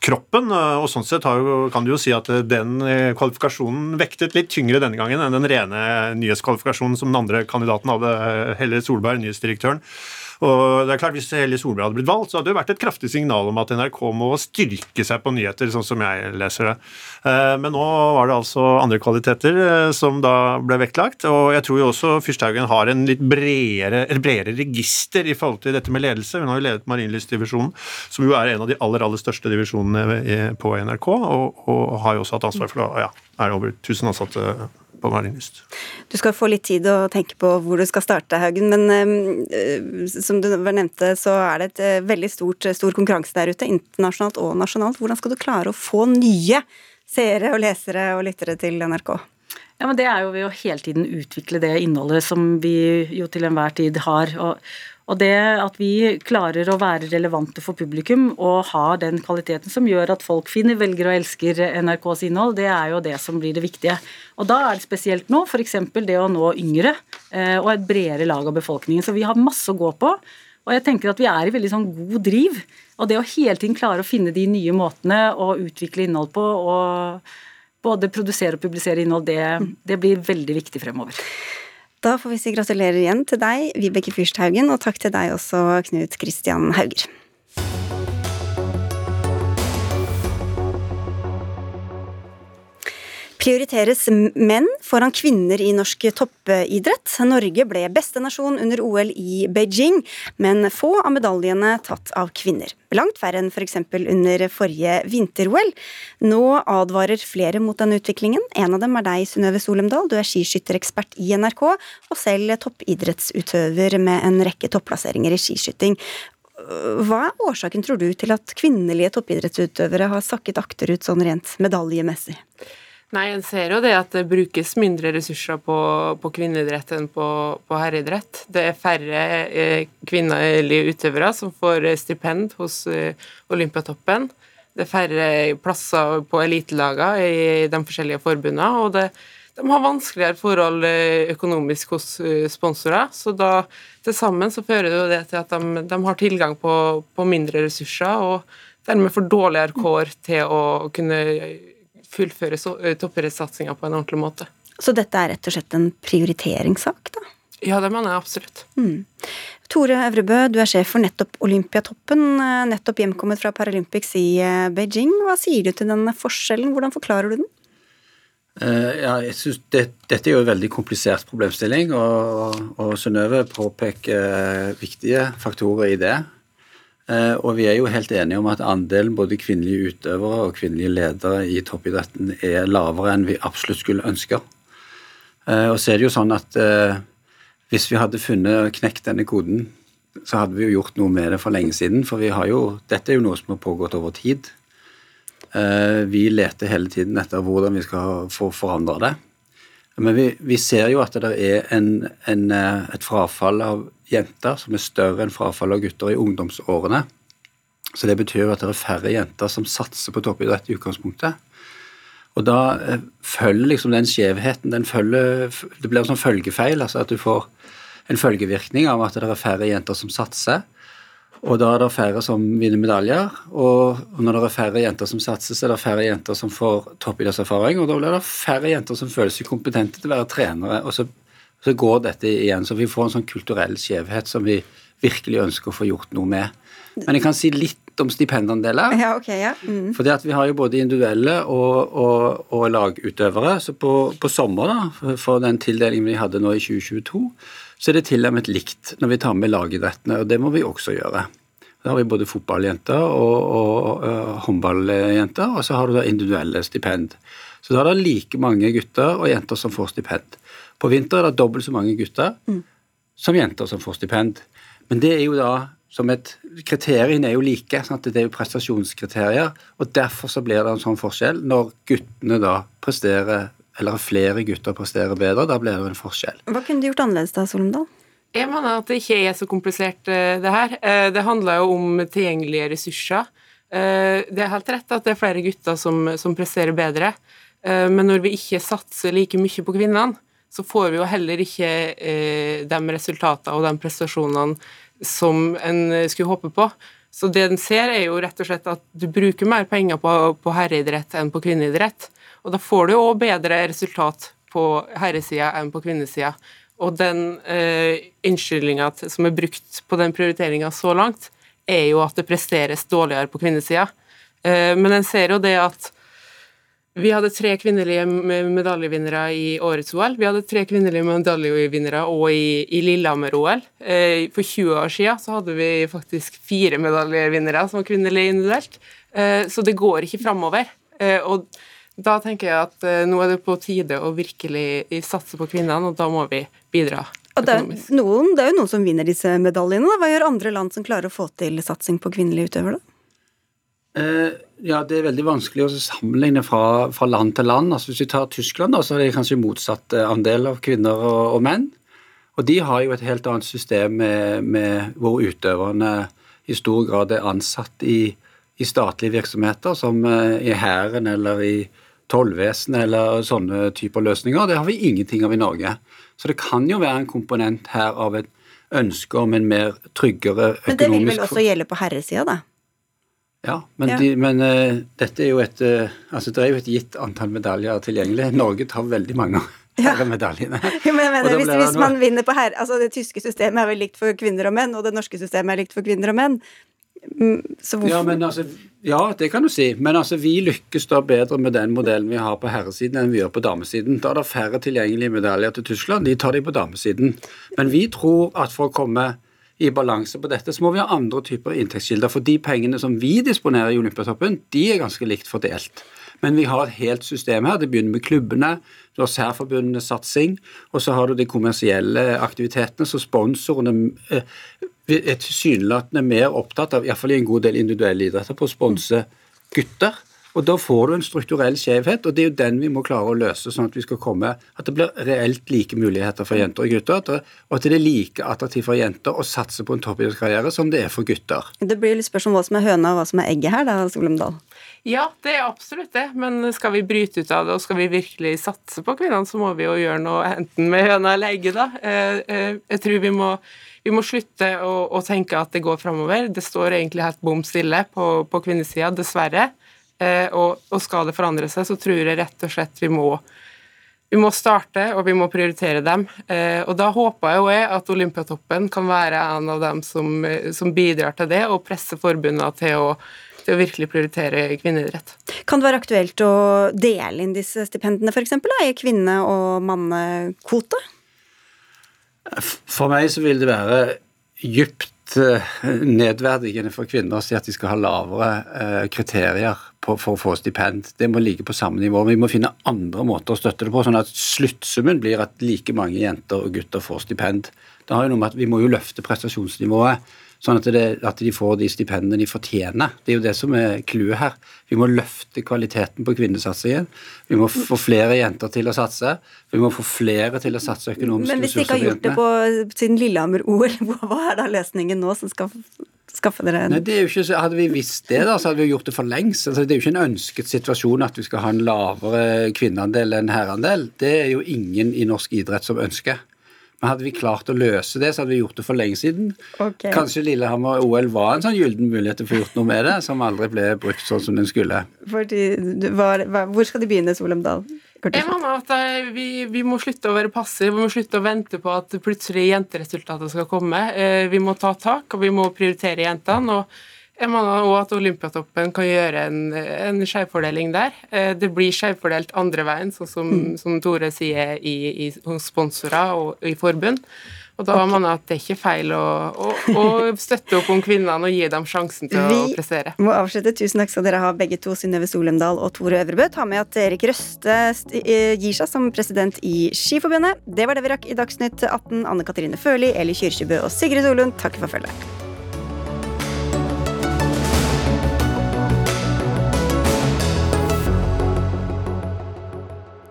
kroppen. Eh, og sånn sett har, kan du jo si at den kvalifikasjonen vektet litt tyngre denne gangen enn den rene nyhetskvalifikasjonen som den andre kandidaten hadde, Helle Solberg, nyhetsdirektøren. Og det er klart, Hvis Helle Solberg hadde blitt valgt, så hadde det vært et kraftig signal om at NRK må styrke seg på nyheter, sånn som jeg leser det. Eh, men nå var det altså andre kvaliteter eh, som da ble vektlagt. Og jeg tror jo også Fyrsthaugen har en litt bredere, bredere register i forhold til dette med ledelse. Hun har jo ledet Marienlystdivisjonen, som jo er en av de aller, aller største divisjonene på NRK, og, og har jo også hatt ansvar for det. ja, er over 1000 ansatte på Marienlyst. Du skal få litt tid å tenke på hvor du skal starte, Haugen. Men uh, som du nevnte, så er det et uh, veldig stort, stor konkurranse der ute, internasjonalt og nasjonalt. Hvordan skal du klare å få nye seere og lesere og lyttere til NRK? Ja, men Det er jo ved å hele tiden utvikle det innholdet som vi jo til enhver tid har. Og, og det at vi klarer å være relevante for publikum og ha den kvaliteten som gjør at folk finner, velger og elsker NRKs innhold, det er jo det som blir det viktige. Og da er det spesielt nå f.eks. det å nå yngre eh, og et bredere lag av befolkningen. Så vi har masse å gå på. Og jeg tenker at vi er i veldig sånn god driv. Og det å hele tiden klare å finne de nye måtene å utvikle innhold på og både produsere og publisere innhold, det, det blir veldig viktig fremover. Da får vi si gratulerer igjen til deg, Vibeke Fyrsthaugen, og takk til deg også, Knut Christian Hauger. Prioriteres menn foran kvinner i norsk toppidrett. Norge ble beste nasjon under OL i Beijing, men få av medaljene tatt av kvinner. Langt færre enn f.eks. For under forrige vinter-OL. Nå advarer flere mot denne utviklingen. En av dem er deg, Synnøve Solemdal. Du er skiskytterekspert i NRK, og selv toppidrettsutøver med en rekke topplasseringer i skiskyting. Hva er årsaken, tror du, til at kvinnelige toppidrettsutøvere har sakket akterut sånn rent medaljemessig? Nei, en ser jo det at det brukes mindre ressurser på, på kvinneidrett enn på, på herreidrett. Det er færre eh, kvinnelige utøvere som får stipend hos eh, Olympiatoppen. Det er færre plasser på elitelagene i de forskjellige forbundene. og det, de har vanskeligere forhold eh, økonomisk hos eh, sponsorer. Så da til sammen så fører det jo det til at de, de har tilgang på, på mindre ressurser, og dermed får dårligere kår til å kunne fullføre eh, toppidrettssatsinga på en ordentlig måte. Så dette er rett og slett en prioriteringssak, da? Ja, det mener jeg absolutt. Mm. Tore Øvrebø, du er sjef for nettopp Olympiatoppen, eh, nettopp hjemkommet fra Paralympics i eh, Beijing. Hva sier du til den forskjellen, hvordan forklarer du den? ja, jeg synes det, Dette er jo en veldig komplisert problemstilling, og, og Synnøve påpeker viktige faktorer i det. Eh, og vi er jo helt enige om at andelen både kvinnelige utøvere og kvinnelige ledere i toppidretten er lavere enn vi absolutt skulle ønske. Eh, og så er det jo sånn at eh, hvis vi hadde funnet knekt denne koden, så hadde vi jo gjort noe med det for lenge siden. For vi har jo, dette er jo noe som har pågått over tid. Vi leter hele tiden etter hvordan vi skal få forandra det. Men vi, vi, ser jo at det er en, en, et frafall av jenter som er større enn frafallet av gutter i ungdomsårene. Så det betyr jo at det er færre jenter som satser på toppidrett i utgangspunktet. Og da eh, følger liksom den skjevheten den følger, Det blir en sånn følgefeil, altså at du får en følgevirkning av at det er færre jenter som satser. Og da er det færre som vinner medaljer. Og når det er færre jenter som satser, så er det færre jenter som får toppidrettserfaring. Og da blir det færre jenter som føler seg kompetente til å være trenere. Og så så går dette igjen. Så vi får en sånn kulturell skjevhet som vi virkelig ønsker å få gjort noe med. Men jeg kan si litt om stipendandeler. Ja, okay, ja. Mm. For vi har jo både individuelle og, og, og lagutøvere. Så på, på sommer, da, for den tildelingen vi hadde nå i 2022, så er det tilnærmet likt når vi tar med lagidrettene, og det må vi også gjøre. Da har vi både fotballjenter og, og og håndballjenter, og så har du da individuelle stipend. Så da er det like mange gutter og jenter som får stipend. På vinter er det dobbelt så mange gutter mm. som jenter som får stipend. Men det er jo da som et Kriteriene er jo like. Sant? Det er jo prestasjonskriterier. og Derfor så blir det en sånn forskjell. Når guttene da presterer, eller flere gutter presterer bedre, da blir det en forskjell. Hva kunne du gjort annerledes da, Solomdal? Jeg mener at det ikke er så komplisert, eh, det her. Eh, det handler jo om tilgjengelige ressurser. Eh, det er helt rett at det er flere gutter som, som presterer bedre. Eh, men når vi ikke satser like mye på kvinnene, så får vi jo heller ikke de resultatene og de prestasjonene som en skulle håpe på. Så det en ser, er jo rett og slett at du bruker mer penger på, på herreidrett enn på kvinneidrett. Og da får du jo bedre resultat på herresida enn på kvinnesida. Og den eh, innskyldninga som er brukt på den prioriteringa så langt, er jo at det presteres dårligere på kvinnesida. Eh, men en ser jo det at vi hadde tre kvinnelige medaljevinnere i årets OL. Vi hadde tre kvinnelige medaljevinnere òg i, i Lillehammer-OL. Eh, for 20 år siden så hadde vi faktisk fire medaljevinnere som var kvinnelige individuelt. Eh, så det går ikke framover. Eh, og da tenker jeg at nå er det på tide å virkelig satse på kvinnene, og da må vi bidra. Og det, er noen, det er jo noen som vinner disse medaljene. Hva gjør andre land som klarer å få til satsing på kvinnelige utøvere? Eh, ja, Det er veldig vanskelig å sammenligne fra, fra land til land. Altså, hvis vi tar Tyskland, da, så er det kanskje motsatt eh, andel av kvinner og, og, menn. Og De har jo et helt annet system med, med hvor utøverne i stor grad er ansatt i, i statlige virksomheter, som eh, i Hæren eller i tollvesenet eller sånne typer løsninger. Det har vi ingenting av i Norge. Så det kan jo være en komponent her av et ønske om en mer tryggere økonomisk Men det vil vel også gjelde på herresida, da? Ja, men, ja. De, men uh, dette er jo et uh, altså det er jo et gitt antall medaljer tilgjengelig. Norge tar veldig mange ja. medaljene. Jo, men men hvis, hvis man vinner på herre... Altså, det tyske systemet er vel likt for kvinner og menn, og det norske systemet er likt for kvinner og menn. Mm, ja, altså, ja, det kan du si. Men altså, vi lykkes da bedre med den modellen vi har på herresiden enn vi gjør på damesiden. Da er det færre tilgjengelige medaljer til Tyskland. De tar de på damesiden. Men vi tror at for å komme i balanse på dette, så må vi ha andre typer inntektskilder. For de pengene som vi disponerer i Olympiatoppen, de er ganske likt fordelt. Men vi har et helt system her. Det begynner med klubbene, du har særforbundenes satsing, og så har du de kommersielle aktivitetene, så sponsorene eh, er tilsynelatende mer opptatt av, iallfall i en god del individuelle idretter, på å sponse gutter og Da får du en strukturell skjevhet, og det er jo den vi må klare å løse, sånn at vi skal komme, at det blir reelt like muligheter for jenter og gutter, og at det er like attraktivt for jenter å satse på en toppidrettskarriere som det er for gutter. Det blir litt spørsmål om hva som er høna og hva som er egget her, da, Solumdal? Ja, det er absolutt det, men skal vi bryte ut av det og skal vi virkelig satse på kvinnene, så må vi jo gjøre noe enten med høna eller egget, da. Eh, eh, jeg tror vi må vi må slutte å, å, tenke at det går framover. Det står egentlig helt bom stille på, på kvinnesida, dessverre. Eh, og, og, skal det forandre seg, så tror jeg rett og slett vi må, vi må starte, og vi må prioritere dem. Eh, og da håper jeg jeg at Olympiatoppen kan være en av dem som, som bidrar til det, og presse forbundene til å, til å virkelig prioritere kvinneidrett. Kan det være aktuelt å dele inn disse stipendene, f.eks.? I kvinne- og mannekvote? For meg så vil det være dypt Eh, nedverdigende for kvinner å si at de skal ha lavere eh, kriterier for å få stipend. Det må ligge på samme nivå. Vi må finne andre måter å støtte det på, sånn at sluttsummen blir at like mange jenter og gutter får stipend. Det har jo noe med at Vi må jo løfte prestasjonsnivået sånn at, det, at, de får de stipendene de fortjener. Det er jo det som er clouet her. Vi må løfte kvaliteten på kvinnesatsingen. Vi må få flere jenter til å satse. Vi må få flere til å satse økonomisk. Men hvis de ikke har gjort det på siden Lillehammer-OL, hva er da løsningen nå som skal skaffe dere Nei, det er jo ikke, Hadde vi visst det, da, så hadde vi gjort det for lengst. Altså, det er jo ikke en ønsket situasjon at vi skal ha en lavere kvinneandel enn herreandel. Det er jo ingen i norsk idrett som ønsker. Men hadde vi klart å løse det, så hadde vi gjort det for lenge siden. Okay. Kanskje Lillehammer OL var en sånn gyllen mulighet til å få gjort noe med det, som aldri ble brukt sånn som den skulle. Fordi, var, hvor skal de begynne, Solheim Dahl? Jeg mener at eh, vi, vi, må slutte å være passive, vi må slutte å vente på at plutselig jenteresultatet skal komme. Eh, vi må ta tak, og vi må prioritere jentene. og jeg mener også at Olympiatoppen kan gjøre en, en skjevfordeling der. Eh, det blir skjevfordelt andre veien, sånn som, mm. som Tore sier, i, i, hos sponsorer og i forbund. Og da okay. mener jeg at det er ikke feil å, å, å, støtte opp om kvinnene og gi dem sjansen til Vi å prestere. Vi må avslutte. Tusen takk skal dere ha, begge to, Synnøve Solemdal og Tore Øvrebø. Ta med at Erik Røste gir seg som president i Skiforbundet. Det var det vi rakk i Dagsnytt 18. Anne Katrine Førli, Eli Kyrkjebø og Sigrid Solund, takk for følget.